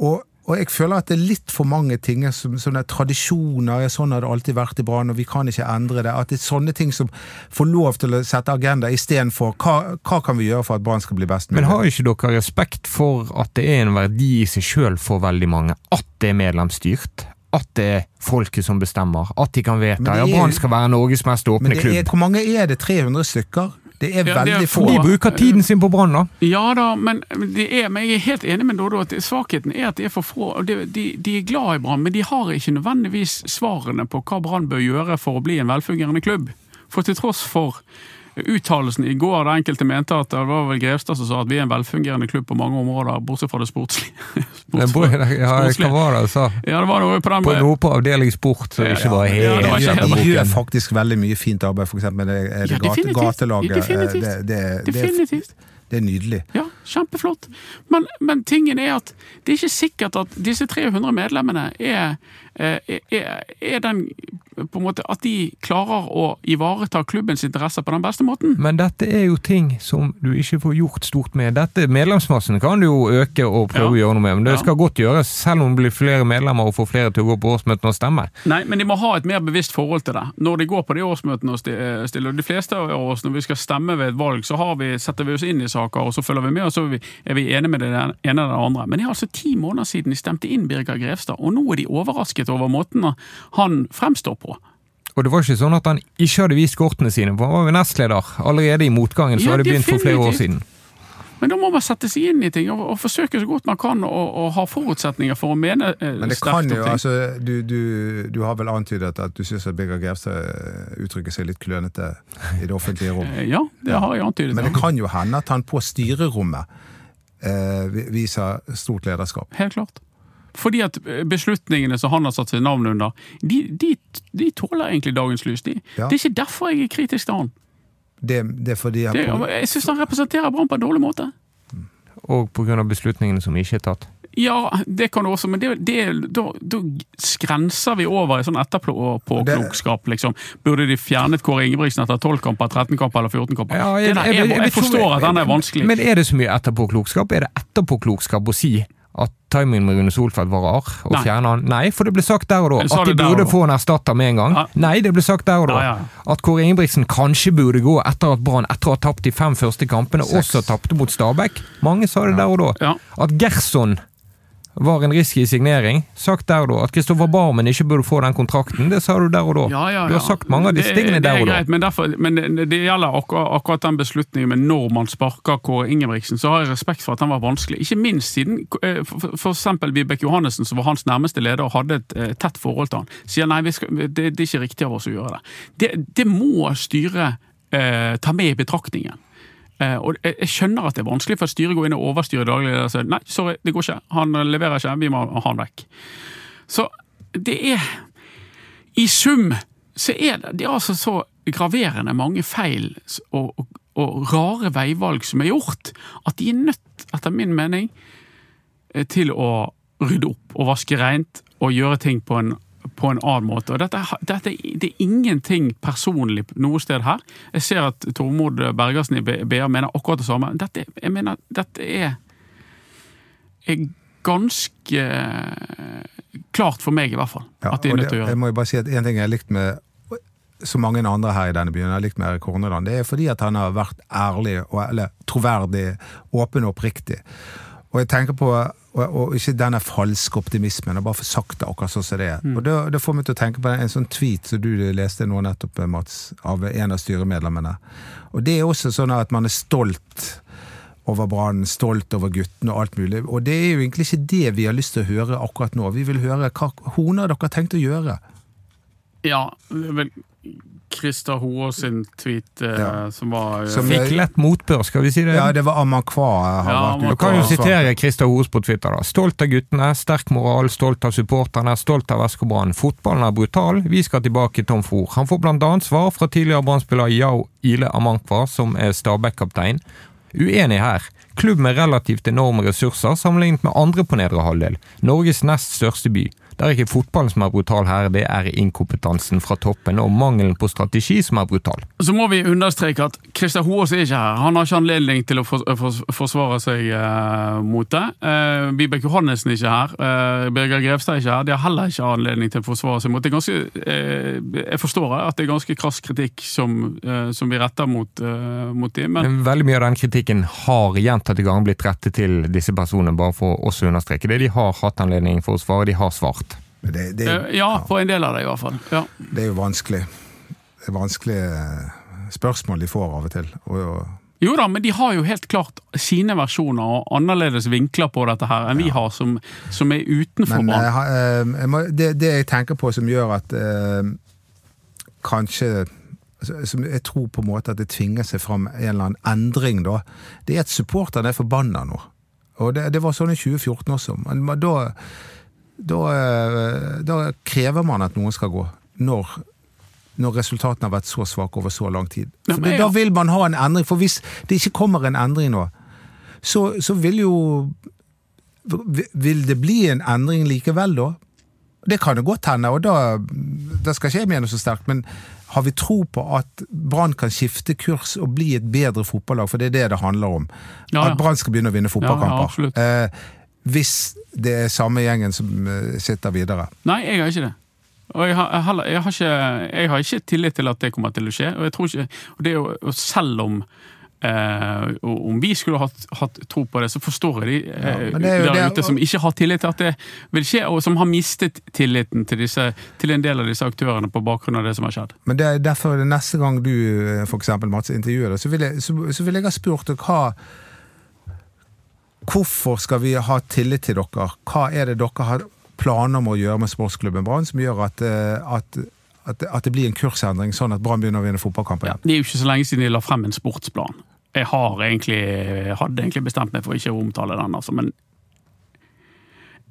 Og, og jeg føler at det er litt for mange ting som sånne tradisjoner. ja, Sånn har det alltid vært i Brann, og vi kan ikke endre det. At det er sånne ting som får lov til å sette agenda istedenfor hva, hva kan vi gjøre for at Brann skal bli best mulig? Men har ikke dere respekt for at det er en verdi i seg sjøl for veldig mange? At det er medlemsstyrt? At det er folket som bestemmer? At de kan vedta ja, er- Brann skal være Norges mest Men åpne er, klubb? hvor mange er det? 300 stykker? Det er Ja, det er veldig få. De bruker tiden sin på Brann, da. Ja da, men, det er, men jeg er helt enig med Dodo at svakheten er at det er for få. De, De, de er glad i Brann, men de har ikke nødvendigvis svarene på hva Brann bør gjøre for å bli en velfungerende klubb. For til tross for uttalelsen i går der enkelte mente at det var vel Grevstad som sa at vi er en velfungerende klubb på mange områder, bortsett fra det sportslige. Bra- Ja, hva var det jeg sa? Ja, det var noe på den På noe på avdeling sport som ikke var Ja, det var helt ikke helt- De gjør faktisk veldig mye fint arbeid, for eksempel det, det Ja, definitivt. gatelaget. eh, Definitivt. Det, det, det, Definitivt. Det er nydelig. Ja, kjempeflott. Men, men tingen er at det er ikke sikkert at disse 300 medlemmene er, eh, er, er den på en måte At de klarer å ivareta klubbens interesser på den beste måten. Men dette er jo ting som du ikke får gjort stort med. Dette Medlemsmassen kan du jo øke og prøve Ja. å gjøre noe med, men det Ja. skal godt gjøres, selv om det blir flere medlemmer og får flere til å gå på årsmøtene og stemme. Nei, men de må ha et mer bevisst forhold til det. Når de går på de årsmøtene og sti- stiller De fleste av oss, når vi skal stemme ved et valg, så har vi, setter vi oss inn i saker, og så følger vi med, og så er vi, enige med det ene eller det andre. Men det er altså ti måneder siden de stemte inn Birger Grevstad, og nå er de overrasket over måten han fremstår på. Og det var ikke sånn at han ikke hadde vist kortene sine, for han var jo nestleder. Allerede i motgangen så Ja, hadde det begynt for flere år siden. Men da må man sette seg inn i ting og, og forsøke så godt man kan å, ha forutsetninger for å mene eh, Men det kan jo, ting. altså, du, du, du har vel antydet at du syns Birger Grevstad eh, uttrykker seg litt klønete i det offentlige rom. Eh, Ja, det har jeg antydet. Men det kan jo hende at han på styrerommet eh, viser stort lederskap. Helt klart. Fordi at eh, beslutningene som han har satt sitt navn under, de, de, de tåler egentlig dagens lys. De. Ja. Det er ikke derfor jeg er kritisk til han. Det, det er fordi han Det, på, jeg syns han representerer Brann på en dårlig måte. Og pga. beslutningene som ikke er tatt. Ja, det kan du også, men det, det, da, da skrenser vi over i sånn etterpåklokskap, liksom. Burde de fjernet Kåre Ingebrigtsen etter 12 kamper, 13 kamper eller 14 kamper? Ja, jeg, jeg, jeg, jeg, forstår at den er vanskelig. Men er det så mye etterpåklokskap? Er det etterpåklokskap å si at timingen med Rune Solfeldt var rar, og Nei. han? Nei, for det ble sagt der og da at de burde få en erstatter med en gang. Ja. Nei, det ble sagt der og da. Ja, ja. At Kåre Ingebrigtsen kanskje burde gå etter at Brann, etter å ha tapt de fem første kampene, Seks. også tapte mot Stabæk. Mange sa det der og da. At Gerson var en risky signering. Sagt der og da. At Kristoffer Barmen ikke burde få den kontrakten, det sa du der og da. Ja, ja, Du har sagt mange av disse tingene der er og da. greit, Men, derfor, men det, gjelder akkurat, akkurat den beslutningen med når man sparker Kåre Ingebrigtsen, så har jeg respekt for at den var vanskelig. Ikke minst siden f.eks. for eksempel Vibeke Johannessen, som var hans nærmeste leder og hadde et eh, tett forhold til han, sier nei, skal, det, det er ikke riktig av oss å gjøre det. Det, det må styret eh, ta med i betraktningen. Eh, og jeg, skjønner at det er vanskelig, for at styret går inn og overstyrer daglig og sier nei, sorry, det går ikke, han leverer ikke, vi må ha han vekk. Så det er I sum så er det, det er altså så graverende mange feil og, og, og rare veivalg som er gjort, at de er nødt, etter min mening, eh, til å rydde opp og vaske rent og gjøre ting på en, på en annen måte. Og dette, dette, det er ingenting personlig noe sted her. Jeg ser at Tormod Bergersen i BA mener akkurat det samme. Dette, jeg mener, dette er, er ganske klart for meg, i hvert fall. Ja, at de er nødt til å det- Jeg må jo bare si at En ting jeg har likt med så mange andre her i denne byen, jeg har likt med Erik Horneland, det er fordi at han har vært ærlig, eller troverdig, åpen og oppriktig. Og jeg tenker på, og, og ikke denne falske optimismen, og bare få sagt det akkurat sånn som det er. Og det, får meg til å tenke på en sånn tweet som du leste nå nettopp, Mats, av en av styremedlemmene. Og det er også sånn at man er stolt over Brann, stolt over guttene og alt mulig. Og det er jo egentlig ikke det vi har lyst til å høre akkurat nå. Vi vil høre hva Hone har dere tenkt å gjøre. Ja, vel Christer Hoaas sin tweet eh, Ja. som var eh, Som- Fikk lett motbør, skal vi si det? Ja, det var Amakwa. har Ja. Du kan jo sitere Christer Hoes på Twitter. da. Stolt av guttene, sterk moral, stolt av supporterne, stolt av SK Brann. Fotballen er brutal, vi skal tilbake Tom Fòr. Han får blant annet svar fra tidligere Brann-spiller Yao Ile Amankwa, som er Stabæk-kaptein. Uenig her. Klubb med relativt enorme ressurser sammenlignet med andre på nedre halvdel. Norges nest største by. Det er ikke fotballen som er brutal her, det er inkompetansen fra toppen og mangelen på strategi som er brutal. Så må vi understreke at Christer Hoaas er ikke her. Han har ikke anledning til å fors forsvare seg eh, mot det. Eh, Vibeke Johannessen er ikke her. Eh, Birger Grevstad er ikke her. De har heller ikke anledning til å forsvare seg mot det. Ganske, eh, jeg forstår at det er ganske krass kritikk som, eh, som vi retter mot, eh, mot dem, men Veldig mye av den kritikken har gjentatte ganger blitt rettet til disse personene, bare for å understreke det. De har hatt anledning for å svare, de har svart. Men Det, det, eh, ja, på en del av det i hvert fall. Ja. det er jo vanskelig. Det er vanskelige eh, spørsmål de får av og til. Og, og, Jo da, men de har jo helt klart sine versjoner og annerledes vinkler på dette her enn vi har, som, som er utenfor men Brann. eh, jeg må, det, det jeg tenker på som gjør at eh, kanskje altså, som Jeg tror på en måte at det tvinger seg fram en eller annen endring, da. Det er at supporterne er forbanna nå. Og det, det var sånn i 2014 også. Men da, da, eh, da krever man at noen skal gå. Når, når resultatene har vært så svake over så lang tid. Ja, men, ja. da vil man ha en endring. For hvis det ikke kommer en endring nå, så, så vil jo Vil det bli en endring likevel, da? Det kan det godt hende, og da, da skal ikke jeg mene så sterkt, men har vi tro på at Brann kan skifte kurs og bli et bedre fotballag, for det er det det handler om. Ja. At Brann skal begynne å vinne fotballkamper. eh, hvis det er samme gjengen som eh, sitter videre. Nei, jeg har ikke det. Og jeg har, jeg, har, jeg, har ikke, jeg har ikke tillit til at det kommer til å skje. Og ikke, og det er selv om eh, om vi skulle hatt, hatt tro på det, så forstår jeg de eh, jo der det- ute som ikke har tillit til at det vil skje, og som har mistet tilliten til, disse, til en del av disse aktørene på bakgrunn av det som har skjedd. Men det er derfor neste gang du eh, for eksempel, Mats, intervjuer deg, så vil jeg, så, så vil jeg ha spurt deg hva Hvorfor skal vi ha tillit til dere? Hva er det dere har planer om å gjøre med sportsklubben Brann som gjør at, eh, at, at, det blir en kursendring, sånn at Brann begynner å vinne fotballkamper igjen? Det er jo ikke så lenge siden de la frem en sportsplan. Jeg har egentlig, hadde egentlig bestemt meg for ikke å omtale den, altså, men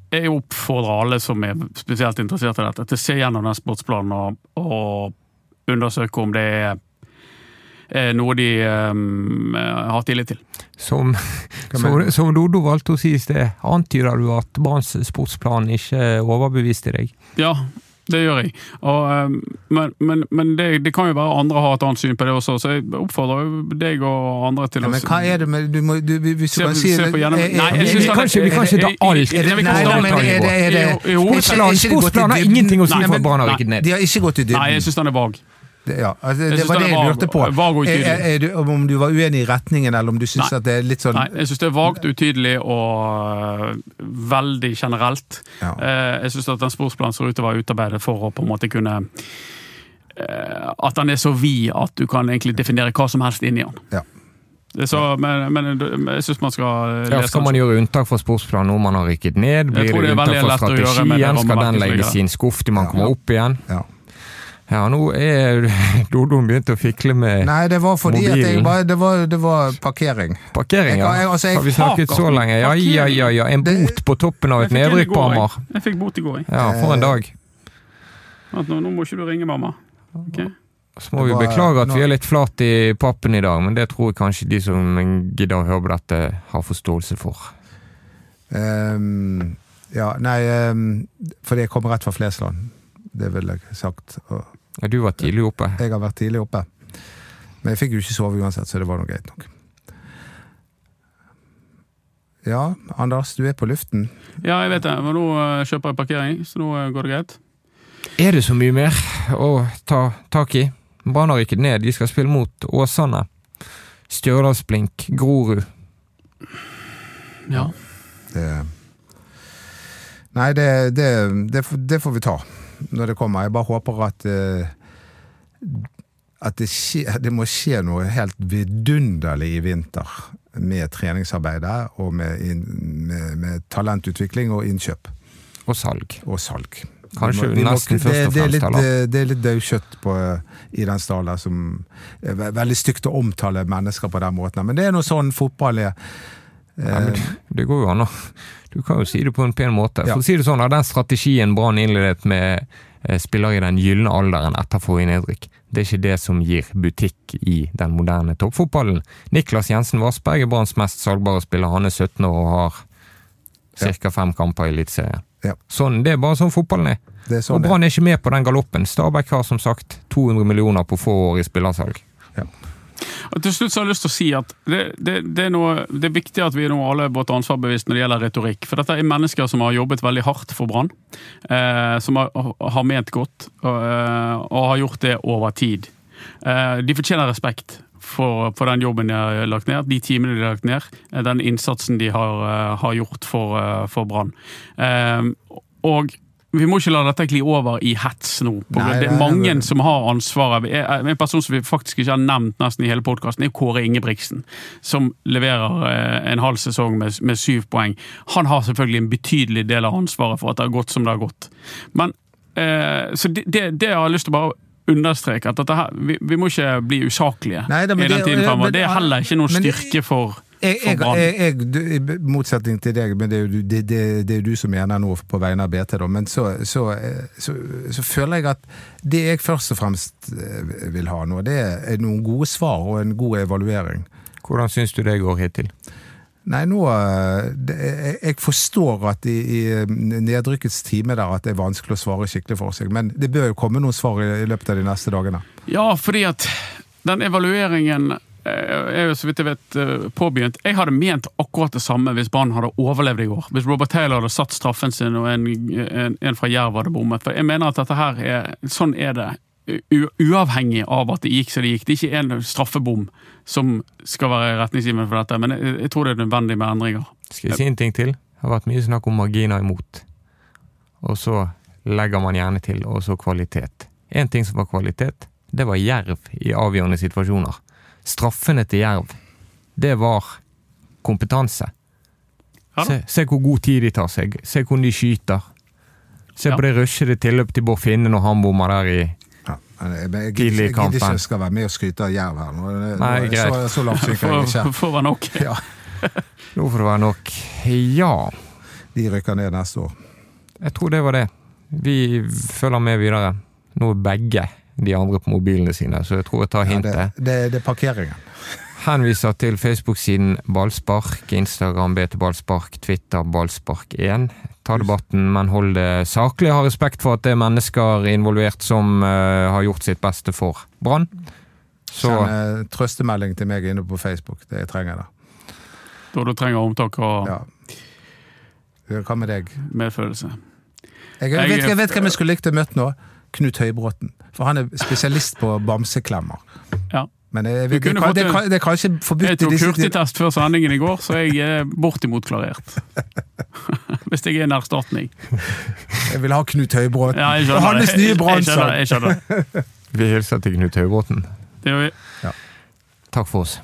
jeg oppfordrer alle som er spesielt interessert i dette, til å se gjennom den sportsplanen og, og undersøke om det er noe de um, har tillit til. Som, som, som Dodo valgte å si i sted, antyder du at barns sportsplan ikke overbeviste deg? Ja, det gjør jeg. Og, um, men men, men det, det, kan jo være andre har et annet syn på det også, så jeg oppfordrer deg og andre til ja, å Men hva er det med du må, du, Hvis du Se- kan si det gjennom- Nei, jeg synes Vi kan ikke- vi kan ikke ta alt. Er det- Nei, men er det, er det, Jo, jo, er ikke- Sportsplan, er ikke det gått i sportsplan har ingenting å si for men- rykket ned. De har ikke gått i dybden. Nei, jeg syns den er vag. Ja, altså, det, var det jeg lurte på. vag og Er, utydelig. er, er du, om du var uenig i retningen, eller om du syns at det er litt sånn Nei, jeg syns det er vagt, utydelig og øh, veldig generelt. Ja. Eh, Jeg syns at den sportsplanen ser ut til å være utarbeidet for å på en måte kunne eh, At den er så vid at du kan egentlig definere hva som helst inni den. Ja. Så, men, men jeg syns man skal Ja, skal man gjøre unntak fra sportsplanen når man har rykket ned? Blir det det unntak for fra lett gjøre strategien? Skal den legges i en skuff til man Ja. kommer opp igjen? ja. Ja, nå er Dodoen begynt å fikle med Nei, det var fordi at jeg bare, det, var, det var parkering. parkering. Ja. jeg- altså, jeg- Har vi snakket så lenge? Ja, ja, ja, ja. En Det- bot på toppen av et nedrykk på. Hamar. Jeg fikk bot i går. jeg. Ja, for en dag. Vent Nå, nå må ikke du ringe mamma. Ok? Så må vi beklage at nå- vi er litt flate i pappen i dag, men det tror jeg kanskje de som gidder å høre på dette, har forståelse for. Um, ja, nei, um, fordi jeg kommer rett fra Flesland. Det ville jeg sagt. Og Ja, du var tidlig oppe. jeg har vært tidlig oppe. Men jeg fikk jo ikke sove uansett, så det var nå greit nok. Ja, Anders, du er på luften. Ja, jeg vet det, men nå øh, kjøper jeg parkering, så nå øh, går det greit. Er det så mye mer å ta tak i? Brann har rykket ned, de skal spille mot Åsane. Stjørdalsblink, Grorud. Ja. Det, nei, det, det, det, det får vi ta når det kommer. Jeg bare håper at eh, at det, skje, det må skje noe helt vidunderlig i vinter med treningsarbeidet og med, in, med, med talentutvikling og innkjøp Og salg. og salg. Kanskje må- nesten må- først og det, det, fremst, litt, det er litt daukjøtt i den stallen som er veldig stygt å omtale mennesker på den måten. Men det er noe sånn fotball er. Ja, men det går jo an å Du kan jo si det på en pen måte. For å si det sånn, Den strategien Brann innledet med eh, spillere i den gylne alderen etter forrige nedrykk, det er ikke det som gir butikk i den moderne toppfotballen. Niklas Jensen Vassberg er Branns mest salgbare spiller. Han er 17 år og har ca. fem kamper i Eliteserien. Ja. Sånn, det er bare sånn fotballen er. Er sånn og. Brann er ikke med på den galoppen. Stabæk har som sagt 200 millioner på få år i spillersalg. Og til slutt så har jeg lyst til å si at det, det, det, er, noe, det er viktig at vi nå alle er både ansvarbevisst når det gjelder retorikk. For dette er mennesker som har jobbet veldig hardt for Brann. Eh, som har, har ment godt, og, eh, og har gjort det over tid. Eh, de fortjener respekt for, for den jobben de har lagt ned, de timene de har lagt ned, eh, den innsatsen de har, eh, har gjort for, for Brann. Eh, og vi må ikke la dette gli over i hets nå. Nei, det er mange nei. som har ansvaret. En person som vi faktisk ikke har nevnt nesten i hele podkasten, er Kåre Ingebrigtsen. Som leverer eh, en halv sesong med, med syv poeng. Han har selvfølgelig en betydelig del av ansvaret for at det har gått som det har gått. Men, eh, så det, det, det har jeg lyst til å bare understreke. at her, vi, vi må ikke bli usaklige i den tiden fremover. Det er heller ikke noen styrke for, Jeg, jeg, jeg, jeg, du, I motsetning til deg, men det er jo du, det, det, det er du som mener noe på vegne av BT, da. Men så, så, så, så føler jeg at det jeg først og fremst eh, vil ha nå, det er noen gode svar og en god evaluering. Hvordan syns du det går hittil? Nei, nå eh, jeg forstår at i, i nedrykkets time der at det er vanskelig å svare skikkelig for seg, men det bør jo komme noen svar i, i løpet av de neste dagene. Ja, fordi at den evalueringen eh, er jo så vidt jeg vet eh, påbegynt. Jeg hadde ment akkurat det samme hvis Brann hadde overlevd i går. Hvis Robert Taylor hadde satt straffen sin og en, en, en fra Jerv hadde bommet. For jeg mener at dette her er Sånn er det. U uavhengig av at det gikk som det gikk. Det er ikke en straffebom som skal være retningsgivende for dette, men jeg, jeg tror det er nødvendig med endringer. Skal jeg si en ting til? Det har vært mye snakk om marginer imot. Og så legger man gjerne til og så kvalitet. En ting som var kvalitet, det var jerv i avgjørende situasjoner. Straffene til jerv, det var kompetanse. Ja. Se, se hvor god tid de tar seg. Se hvordan de skyter. Se Ja. på det rushede tilløpet til Bård Finne når han bommer der i Ja, jeg, jeg, Tidlig i jeg gidder ikke jeg skal være med og skryte av Jerv her. Nå, Nei, så, greit. så lavt synker jeg ikke. Får være nok. Ja, Nå får det være nok. Ja, de rykker ned neste år. jeg tror det var det. Vi følger med videre. Nå er begge de andre på mobilene sine, så jeg tror jeg tar Ja, hintet. det, det, det er parkeringen. Henviser til Facebook-siden Ballspark, Instagram BT Ballspark, Twitter Ballspark1. Ta debatten, men hold det saklig. Ha respekt for at det er mennesker involvert som uh, har gjort sitt beste for Brann. Så Send uh, trøstemelding til meg inne på Facebook. Det jeg trenger jeg Da du trenger omtak og Ja. Hva med deg? medfølelse. Jeg, Jeg- vet, jeg vet hvem jeg skulle likt å møte nå. Knut Høybråten. For han er spesialist på bamseklemmer. Ja. Men det, kan- fått det, en- det er kanskje forbudt Jeg i tok hurtigtest før sendingen i går, så jeg er bortimot klarert. Hvis jeg er en erstatning. Jeg vil ha Knut Høybråten. Ja, og hans det. nye brannsang. vi hilser til Knut Høybråten. Det gjør vi. Takk for oss.